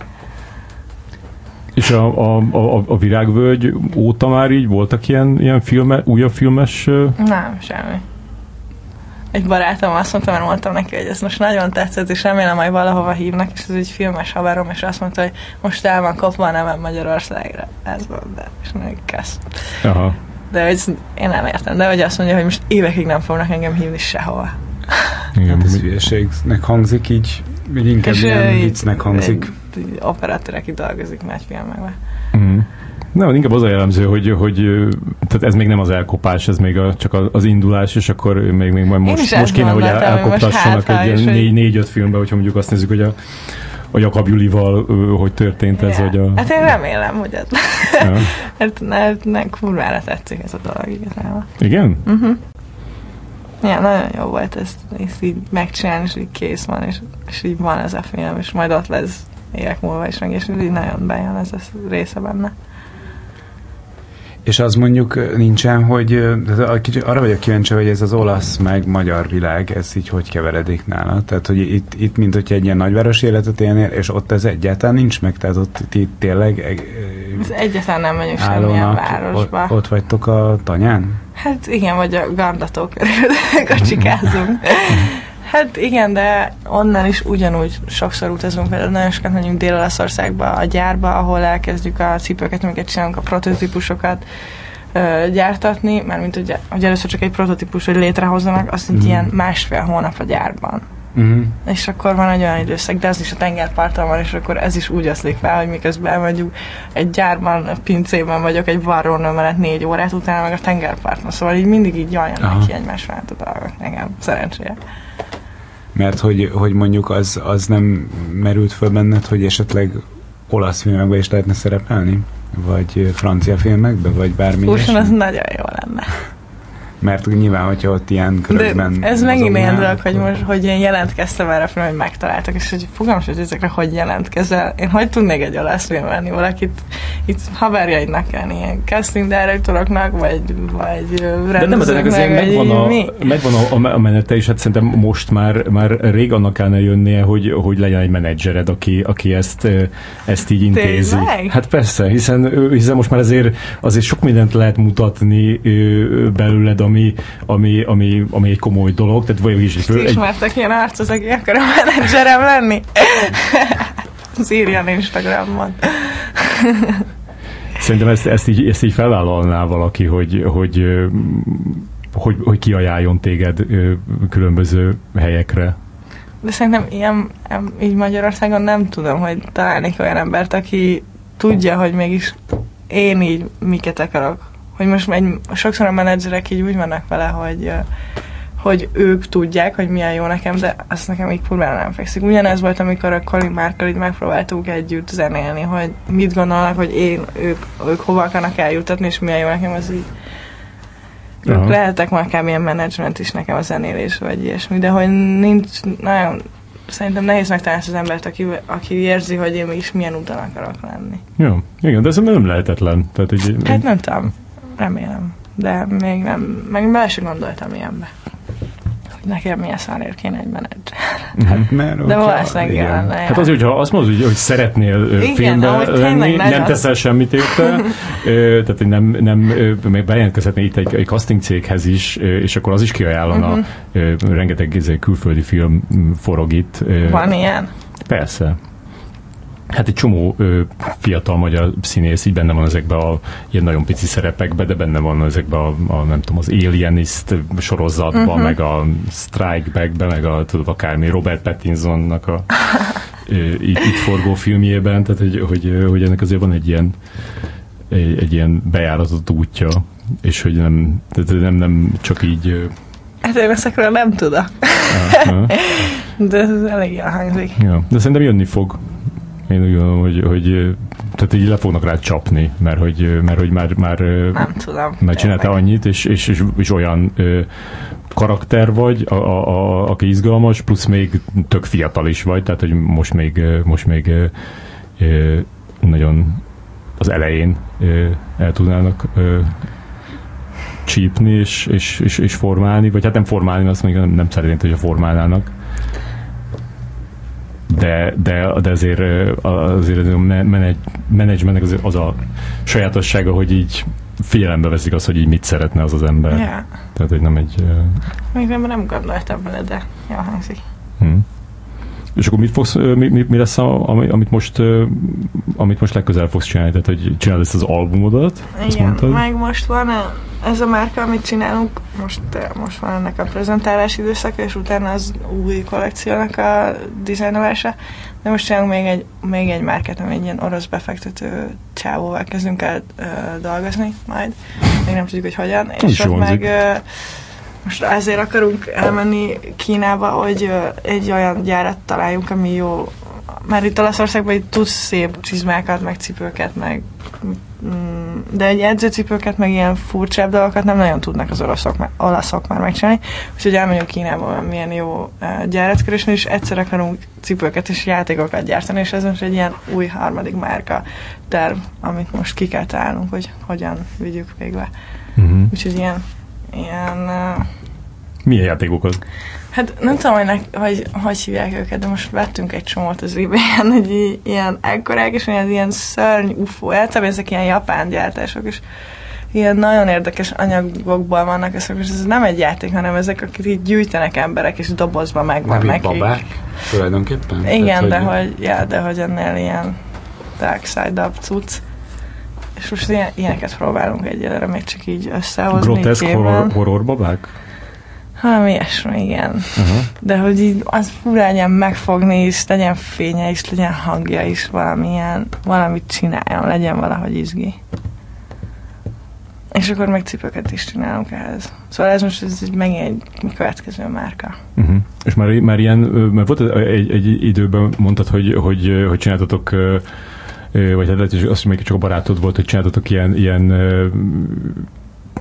És a, a, a, a virágvölgy óta már így voltak ilyen, ilyen filme, újabb filmes... Nem, semmi. Egy barátom azt mondta, mert mondtam neki, hogy ez most nagyon tetszett, és remélem majd valahova hívnak, és ez egy filmes haverom, és azt mondta, hogy most el van kopva a nevem Magyarországra. Ez van, de és még kezd. Aha. De hogy én nem értem, de hogy azt mondja, hogy most évekig nem fognak engem hívni sehova. Igen, hát ez hülyeségnek hangzik így, még inkább és ilyen viccnek hangzik operatőr, aki dolgozik nagy filmekben. Mm. Nem, inkább az a jellemző, hogy, hogy tehát ez még nem az elkopás, ez még a, csak az indulás, és akkor még, még majd most, most kéne, hogy el, elkoptassanak hát, egy ilyen négy, négy-öt filmbe, hogyha mondjuk azt nézzük, hogy a a Jakab Julival, hogy történt ez, hogy a... Hát én remélem, hogy ez... Ja. hát ne, ne, kurvára tetszik ez a dolog igazából. Igen? Uh-huh. Ja, nagyon jó volt ezt, ezt így megcsinálni, és így kész van, és, és így van ez a film, és majd ott lesz évek múlva is meg, és nagyon bejön ez a része benne. És az mondjuk nincsen, hogy arra vagyok kíváncsi, hogy ez az olasz meg magyar világ, ez így hogy keveredik nála? Tehát, hogy itt, itt mint hogyha egy ilyen nagyváros életet élnél, és ott ez egyáltalán nincs meg, tehát ott itt tényleg ez egyáltalán nem megyünk semmilyen városba. Ott, ott vagytok a tanyán? Hát igen, vagy a Gardató körül kacsikázunk. Hát igen, de onnan is ugyanúgy sokszor utazunk, például nagyon sokat megyünk Dél-Olaszországba, a gyárba, ahol elkezdjük a cipőket, amiket csinálunk, a prototípusokat ö, gyártatni, mert mint ugye, hogy először csak egy prototípus, hogy létrehozzanak, azt mm. ilyen másfél hónap a gyárban. uh-huh. és akkor van egy olyan időszak, de az is a tengerparton van, és akkor ez is úgy oszlik fel, hogy miközben mondjuk egy gyárban, a pincében vagyok, egy varrónő mellett négy órát, utána meg a tengerparton, szóval így mindig így jajjanak ki egymásra át a dolgok, nekem szerencsére. Mert hogy, hogy mondjuk az, az nem merült föl benned, hogy esetleg olasz filmekbe is lehetne szerepelni? Vagy francia filmekbe, vagy bármi Fúsan, az nagyon jó lenne mert nyilván, hogyha ott ilyen körökben... De ez megint ilyen dolog, hogy most, hogy én jelentkeztem erre a hogy megtaláltak, és hogy fogalmas, hogy ezekre hogy jelentkezel. Én hogy tudnék egy olasz filmelni valakit, itt haverjaidnak kell ilyen casting directoroknak, vagy, vagy De nem, az ennek azért megvan, a, megvan a, a, menete, és hát szerintem most már, már rég annak kellene jönnie, hogy, hogy legyen egy menedzsered, aki, aki ezt, ezt így intézi. Tényleg? Hát persze, hiszen, hiszen most már azért, azért sok mindent lehet mutatni belőled, ami, ami, ami, ami egy komoly dolog. Tehát vagy is föl, egy... ismertek ilyen arcot, aki akar a menedzserem lenni? Az írjan Instagramon. Szerintem ezt, ezt, így, ezt így felvállalná valaki, hogy, hogy, hogy, hogy kiajánljon téged különböző helyekre. De szerintem ilyen, így Magyarországon nem tudom, hogy találnék olyan embert, aki tudja, hogy mégis én így miket akarok hogy most egy, sokszor a menedzserek így úgy vannak vele, hogy hogy ők tudják, hogy milyen jó nekem, de azt nekem így kurvára nem fekszik. Ugyanez volt, amikor a Colin Márkkal így megpróbáltuk együtt zenélni, hogy mit gondolnak, hogy én, ők, ők hova akarnak eljutatni, és milyen jó nekem, az így Aha. lehetek már kb. ilyen menedzsment is nekem a zenélés, vagy ilyesmi, de hogy nincs, nagyon szerintem nehéz megtalálni az embert, aki, aki érzi, hogy én is milyen úton akarok lenni. Jó, igen, de ez nem lehetetlen. Tehát, hogy, hát nem tudom remélem. De még nem, meg bele sem gondoltam ilyenbe. Hogy nekem milyen szálér kéne egy menedzser. Hát, mert De valószínűleg lenne. Hát az, hogyha azt mondod, hogy, hogy szeretnél igen, filmben lenni, nem teszel semmit érte, tehát nem, nem még bejelentkezhetnél itt egy, egy casting céghez is, és akkor az is kiajánlana uh-huh. rengeteg izé, külföldi film forog itt. Van ilyen? Persze. Hát egy csomó ö, fiatal magyar színész így benne van ezekbe a ilyen nagyon pici szerepekbe, de benne van ezekbe a, a nem tudom, az Alienist sorozatban, uh-huh. meg a Strike Back-be, meg a tudod, akármi Robert Pattinsonnak a ö, itt, itt forgó filmjében, tehát hogy, hogy, hogy ennek azért van egy ilyen egy, egy ilyen bejáratott útja, és hogy nem, tehát nem, nem csak így Hát én ezekről nem tudom. de ez elég elhangzik. Ja, de szerintem jönni fog. Én úgy gondolom, hogy, hogy tehát így le fognak rá csapni, mert hogy, mert hogy már, már, nem tudom, már csinálta annyit, és, és, és, és olyan ö, karakter vagy, a, a, a, aki izgalmas, plusz még tök fiatal is vagy, tehát hogy most még, most még ö, nagyon az elején ö, el tudnának ö, csípni és, és, és, és formálni, vagy hát nem formálni, azt még nem, nem szeretném, hogy a formálnának de, de, de azért, azért a menedzsmentnek az, az a sajátossága, hogy így figyelembe veszik azt, hogy így mit szeretne az az ember. Yeah. Tehát, hogy nem egy... Még nem, nem gondoltam bele, de jó hangzik. Hmm. És akkor mit fogsz, mi, mi, mi lesz, a, amit, most, amit most legközelebb fogsz csinálni? Tehát, hogy csinálod ezt az albumodat? Igen, meg most van ez a márka, amit csinálunk, most, most van ennek a prezentálási időszaka, és utána az új kollekciónak a dizájnolása. De most csinálunk még egy, még egy márkát, ami egy ilyen orosz befektető csávóval kezdünk el uh, dolgozni majd. Még nem tudjuk, hogy hogyan. És ott meg uh, most ezért akarunk elmenni Kínába, hogy egy olyan gyárat találjunk, ami jó, mert itt Olaszországban itt tudsz szép csizmákat, meg cipőket, meg mm, de egy edzőcipőket, meg ilyen furcsább dolgokat nem nagyon tudnak az olaszok, már, olaszok már megcsinálni. Úgyhogy elmegyünk Kínába, milyen jó gyárat keresni, és egyszer akarunk cipőket és játékokat gyártani, és ez most egy ilyen új harmadik márka terv, amit most ki kell találnunk, hogy hogyan vigyük végbe. Uh-huh. Úgyhogy ilyen ilyen... Uh, Milyen játékokat? Hát nem tudom, hogy, ne, hogy, hogy hívják őket, de most vettünk egy csomót az ebay-en, hogy ilyen ekkorák, és olyan ilyen szörny UFO, általában ezek ilyen japán gyártások, és ilyen nagyon érdekes anyagokból vannak ezek, és ez nem egy játék, hanem ezek, akik így gyűjtenek emberek, és dobozba megvan nekik. babák, tulajdonképpen? Igen, Tehát, de hogy... hogy, ja, de hogy ennél ilyen dark side up cucc. És most ilyen, ilyeneket próbálunk egyelőre még csak így összehozni. Groteszk horror, horror babák? Valami ilyesmi, igen. Uh-huh. De hogy így az fura legyen megfogni is, legyen fénye is, legyen hangja is, valamilyen, valamit csináljon, legyen valahogy izgi. És akkor meg cipőket is csinálunk ehhez. Szóval ez most ez megint egy következő márka. Uh-huh. És már, már ilyen, mert volt egy, egy időben mondtad, hogy, hogy, hogy csináltatok vagy hát lehet, hogy azt még csak a barátod volt, hogy csináltatok ilyen, ilyen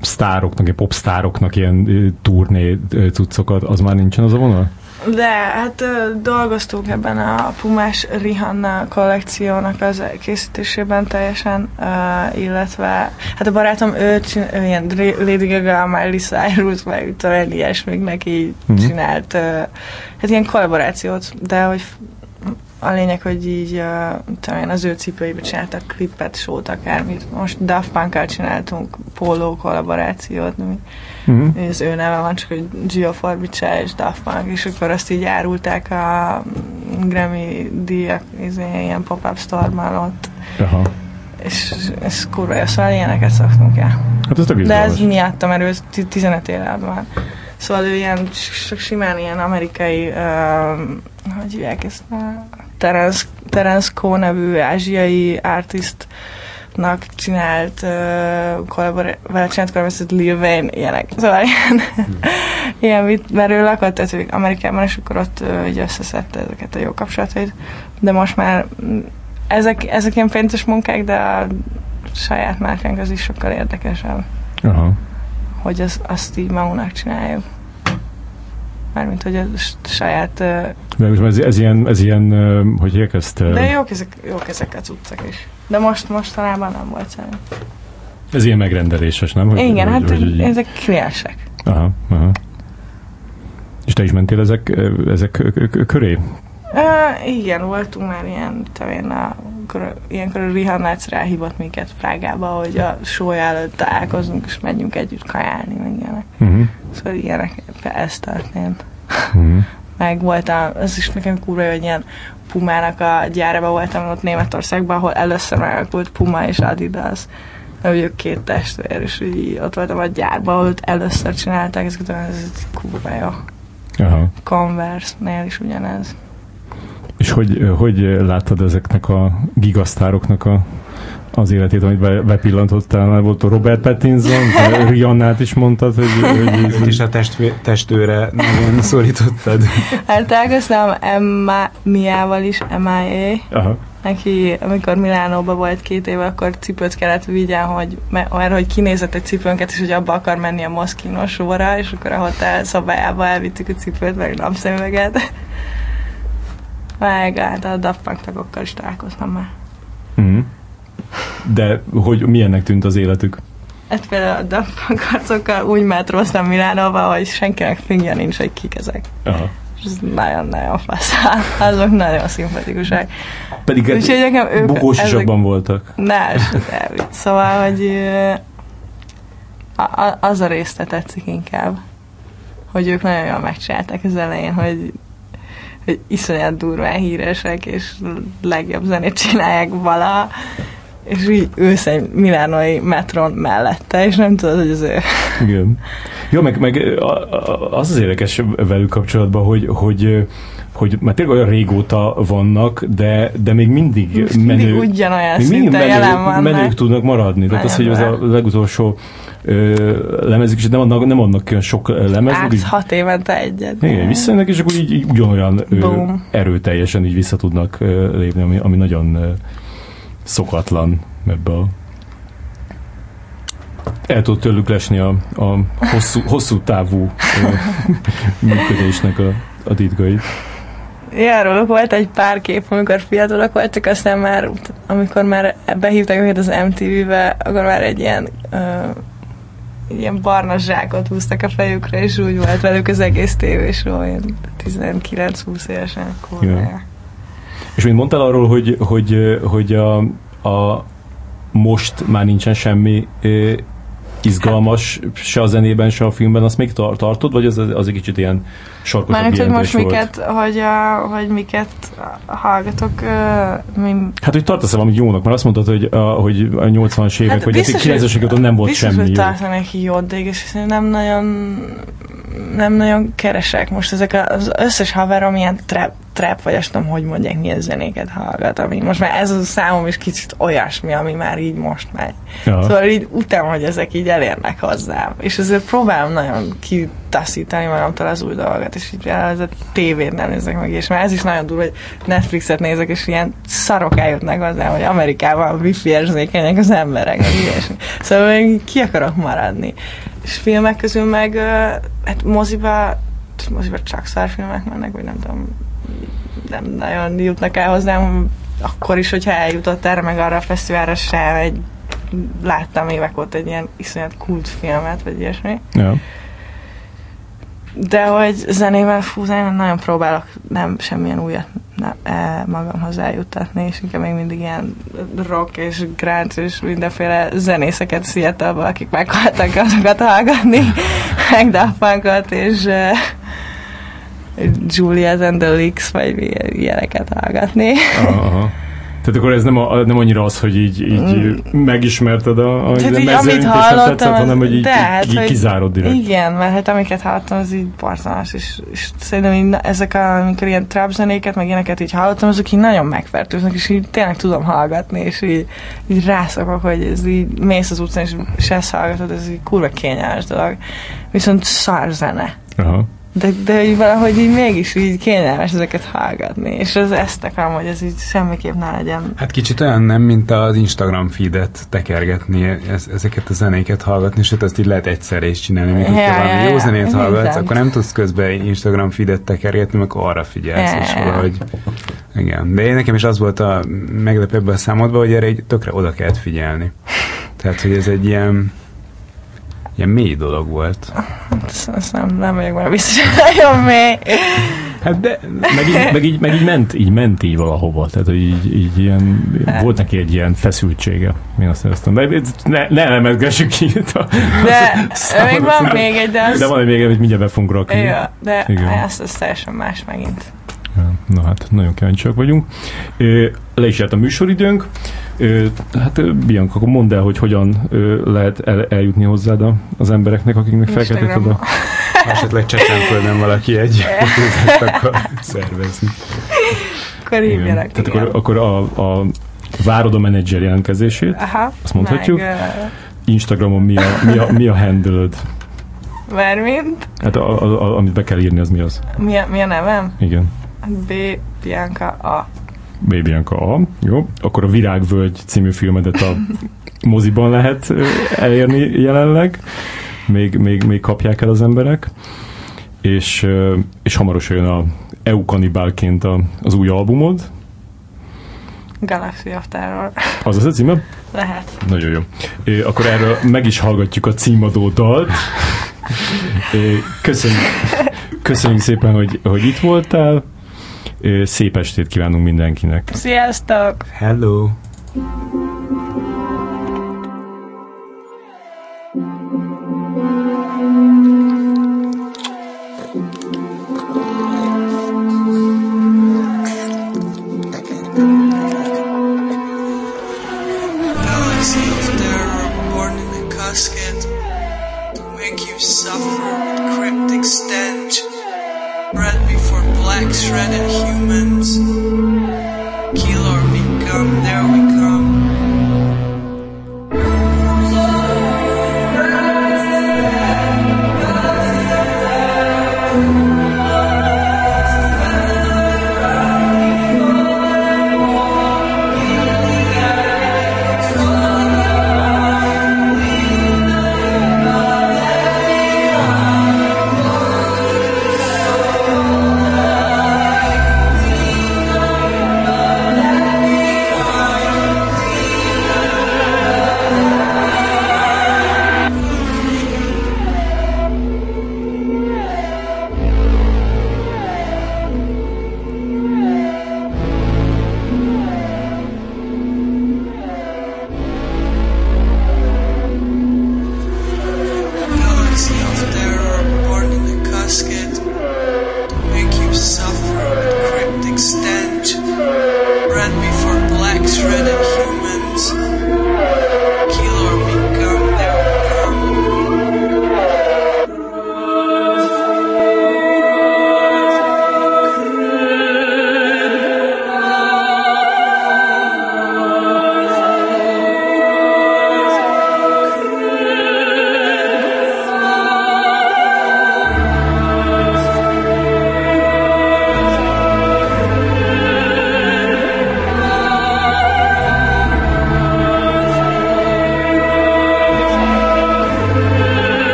sztároknak, ilyen popsztároknak ilyen turné cuccokat, az már nincsen az a vonal? De hát dolgoztunk ebben a Pumás Rihanna kollekciónak az készítésében teljesen, uh, illetve hát a barátom ő, csin, ő ilyen Lady Gaga, Miley Cyrus, meg talán ilyesmik neki mm-hmm. csinált uh, hát ilyen kollaborációt, de hogy a lényeg, hogy így uh, talán az ő cipőibe csináltak klippet, sót, akármit. Most Daft punk csináltunk póló kollaborációt, ami uh-huh. az ő neve van, csak hogy Gio Forbice és Daft Punk, és akkor azt így árulták a Grammy díjak izé, ilyen pop-up store ott. Aha. És ez kurva jó, szóval ilyeneket szoktunk el. Hát ez De ez miattam, mert ő 15 éve van. Szóval ő ilyen, csak simán ilyen amerikai, uh, hogy hívják ezt, Terence, Terence Ko nevű ázsiai artistnak csinált uh, kollabor- vele csinált kollaborációt Lil Wayne, ilyenek. Szóval ilyen, hmm. ilyen mert ő lakott tehát Amerikában, és akkor ott uh, így összeszedte ezeket a jó kapcsolatait. De most már mm, ezek, ezek ilyen fényes munkák, de a saját márkánk az is sokkal érdekesebb. Aha. Hogy az, azt így magunknak csináljuk. Mármint, hogy a saját... De ez, ez, ilyen, ez ilyen, hogy hívják ezt? De jók ezek, jók ezek a cuccak is. De most mostanában nem volt szerintem. Ez ilyen megrendeléses, nem? Hogy, Igen, hogy, hát hogy, hogy, ezek kliensek. Aha, aha. És te is mentél ezek, ezek köré? Uh, igen, voltunk már ilyen, talán a, ilyenkor a Rihanna egyszer elhívott minket Prágába, hogy a show előtt találkozunk, és megyünk együtt kajálni, meg ilyenek. Uh-huh. Szóval ilyenek, ez történt. Uh-huh. meg voltam, ez is nekem kurva, hogy ilyen Pumának a gyárában voltam ott Németországban, ahol először megalakult Puma és Adidas. Hogy ők két testvér, és így ott voltam a gyárban, ahol először csinálták ezeket, ez kurva jó. Aha. Converse-nél is ugyanez. És hogy, hogy láttad ezeknek a gigasztároknak a, az életét, amit be, bepillantottál? Volt a Robert Pattinson, Riannát is mondtad, hogy... hogy Őt is a test, testőre nagyon szorítottad. Hát találkoztam Emma Miával is, MIA. Aha. Neki, amikor Milánóban volt két éve, akkor cipőt kellett vigyen, hogy, mert hogy kinézett egy cipőnket, és hogy abba akar menni a Moschino sorra, és akkor a hotel szobájába elvittük a cipőt, meg napszemüveget. Meg hát a Daft Punk tagokkal is találkoztam már. Mm. De hogy milyennek tűnt az életük? Hát például a Daft Punk arcokkal úgy metróztam Milánóba, hogy senkinek fingja nincs, hogy kik ezek. Aha. Ez nagyon-nagyon fasz. Azok nagyon szimpatikusak. Pedig Úgyhogy nekem ők, bukós is ezek... voltak. Ne, Szóval, hogy az a részt tetszik inkább. Hogy ők nagyon jól megcsinálták az elején, hogy hogy iszonyat durván híresek, és legjobb zenét csinálják vala, és így ősz egy milánoi metron mellette, és nem tudod, hogy az ő. Igen. Jó, meg, meg az az érdekes velük kapcsolatban, hogy, hogy hogy már tényleg olyan régóta vannak, de, de még mindig Most menő, mindig ugyanolyan még mindig menő, jelen vannak. menők tudnak maradni. Tehát az, hogy az a legutolsó ö, lemezük, és nem adnak, nem adnak olyan sok lemez. Így, hat évente egyet. Igen, visszajönnek, és akkor így, így ugyanolyan ö, erőteljesen így vissza tudnak ö, lépni, ami, ami nagyon ö, szokatlan ebbe a el tud tőlük lesni a, a hosszú, hosszú távú ö, működésnek a, a titkait. Ja, róluk volt egy pár kép, amikor fiatalok voltak, aztán már, amikor már behívták őket az MTV-be, akkor már egy ilyen uh, ilyen barna zsákot húztak a fejükre, és úgy volt velük az egész tévésről, ilyen 19-20 évesen. És mint mondtál arról, hogy, hogy, hogy a, a most már nincsen semmi izgalmas se a zenében, se a filmben, azt még tartod, vagy az, az egy kicsit ilyen sarkosabb Mármint, hogy most volt? miket, hogy, a, hogy miket hallgatok. Uh, mi... Hát, hogy tartasz-e valamit jónak? Mert azt mondtad, hogy a, hogy a 80-as évek, hát vagy a 90-es évek nem volt biztos, semmi hogy tartanak jót, de és nem nagyon nem nagyon keresek. Most ezek az összes haverom ilyen trap, trap vagy azt tudom, hogy mondják, milyen zenéket hallgat. Ami most már ez a számom is kicsit olyasmi, ami már így most megy. Ja. Szóval így utána, hogy ezek így elérnek hozzám. És ezért próbálom nagyon kitaszítani magamtól az új dolgokat, és így ez a tévét nem nézek meg, és már ez is nagyon durva, hogy Netflixet nézek, és ilyen szarok eljutnak hozzám, hogy Amerikában wifi érzékenyek az emberek, ilyesmi. Szóval ki akarok maradni. És filmek közül meg, hát moziba, moziba csak szarfilmek mennek, vagy nem tudom, nem nagyon jutnak el hozzám, akkor is, hogyha eljutott erre, meg arra a fesztiválra sem egy láttam évek óta egy ilyen iszonyat kultfilmet, vagy ilyesmi. Ja. De hogy zenével, fú, zenével nagyon próbálok nem semmilyen újat nem, e, magamhoz eljuttatni, és inkább még mindig ilyen rock és grunge és mindenféle zenészeket seattle akik meghaltak azokat hallgatni, meg Daft és e, Julia and the Leaks, vagy ilyeneket hallgatni. Aha. Tehát akkor ez nem, a, nem annyira az, hogy így, így mm. megismerted a, a Tehát így, amit hallottam, tetszett, hanem hogy így, de, hát, így, így kizárod direkt. Igen, mert hát amiket hallottam, az így borzalmas, és, és szerintem így, ezek a, amikor ilyen trap zenéket, meg ilyeneket így hallottam, azok így nagyon megfertőznek, és így tényleg tudom hallgatni, és így, így rászokok, hogy ez így mész az utcán, és, és ezt hallgatod, ez így kurva kényelmes dolog. Viszont szar zene. Aha de, de így valahogy így mégis így kényelmes ezeket hallgatni, és az ezt akarom, hogy ez így semmiképp ne legyen. Hát kicsit olyan nem, mint az Instagram feedet tekergetni, ez, ezeket a zenéket hallgatni, sőt azt így lehet egyszerre is csinálni, mikor ja, valami ja, jó zenét ja, hallgatsz, mindent. akkor nem tudsz közben Instagram feedet tekergetni, akkor arra figyelsz, ja, és valahogy igen. De én nekem is az volt a meglepőbb a számodban, hogy erre egy tökre oda kellett figyelni. Tehát, hogy ez egy ilyen ilyen mély dolog volt. Ezt, ezt nem, nem vagyok már biztos, nagyon mély. Hát de, meg így, meg, így, meg így, ment, így ment így valahova, tehát hogy így, így ilyen, hát. volt neki egy ilyen feszültsége, én azt éreztem. De ne, ne elemezgessük ki itt a, De a még van még egy, de az... De van még egy, mindjárt be fogunk rakni. Ja, de Igen. ezt, ezt teljesen más megint. Na hát, nagyon kíváncsiak vagyunk. Le is járt a műsoridőnk. Hát Bianca, akkor mondd el, hogy hogyan lehet el, eljutni hozzád az embereknek, akiknek felkeltetted a... Esetleg Csecsenföldön valaki egy akar szervezni. Akkor hívjanak, Tehát akkor, akkor a, a várod a menedzser jelentkezését, Aha, azt mondhatjuk. Meg. Instagramon mi a, mi a, mi a handled? Mármint? Hát a, a, a, amit be kell írni, az mi az? Mi a, mi a nevem? Igen. B. Bianca A. B. Bianca A. Jó. Akkor a Virágvölgy című filmedet a moziban lehet elérni jelenleg. Még, még, még kapják el az emberek. És, és hamarosan jön a EU kanibálként a, az új albumod. Galaxy of Terror. Az az a címe? Lehet. Nagyon jó. É, akkor erről meg is hallgatjuk a címadó dalt. É, köszönjük, köszönjük szépen, hogy, hogy itt voltál. Szép estét kívánunk mindenkinek. Sziasztok! Hello! shredded humans.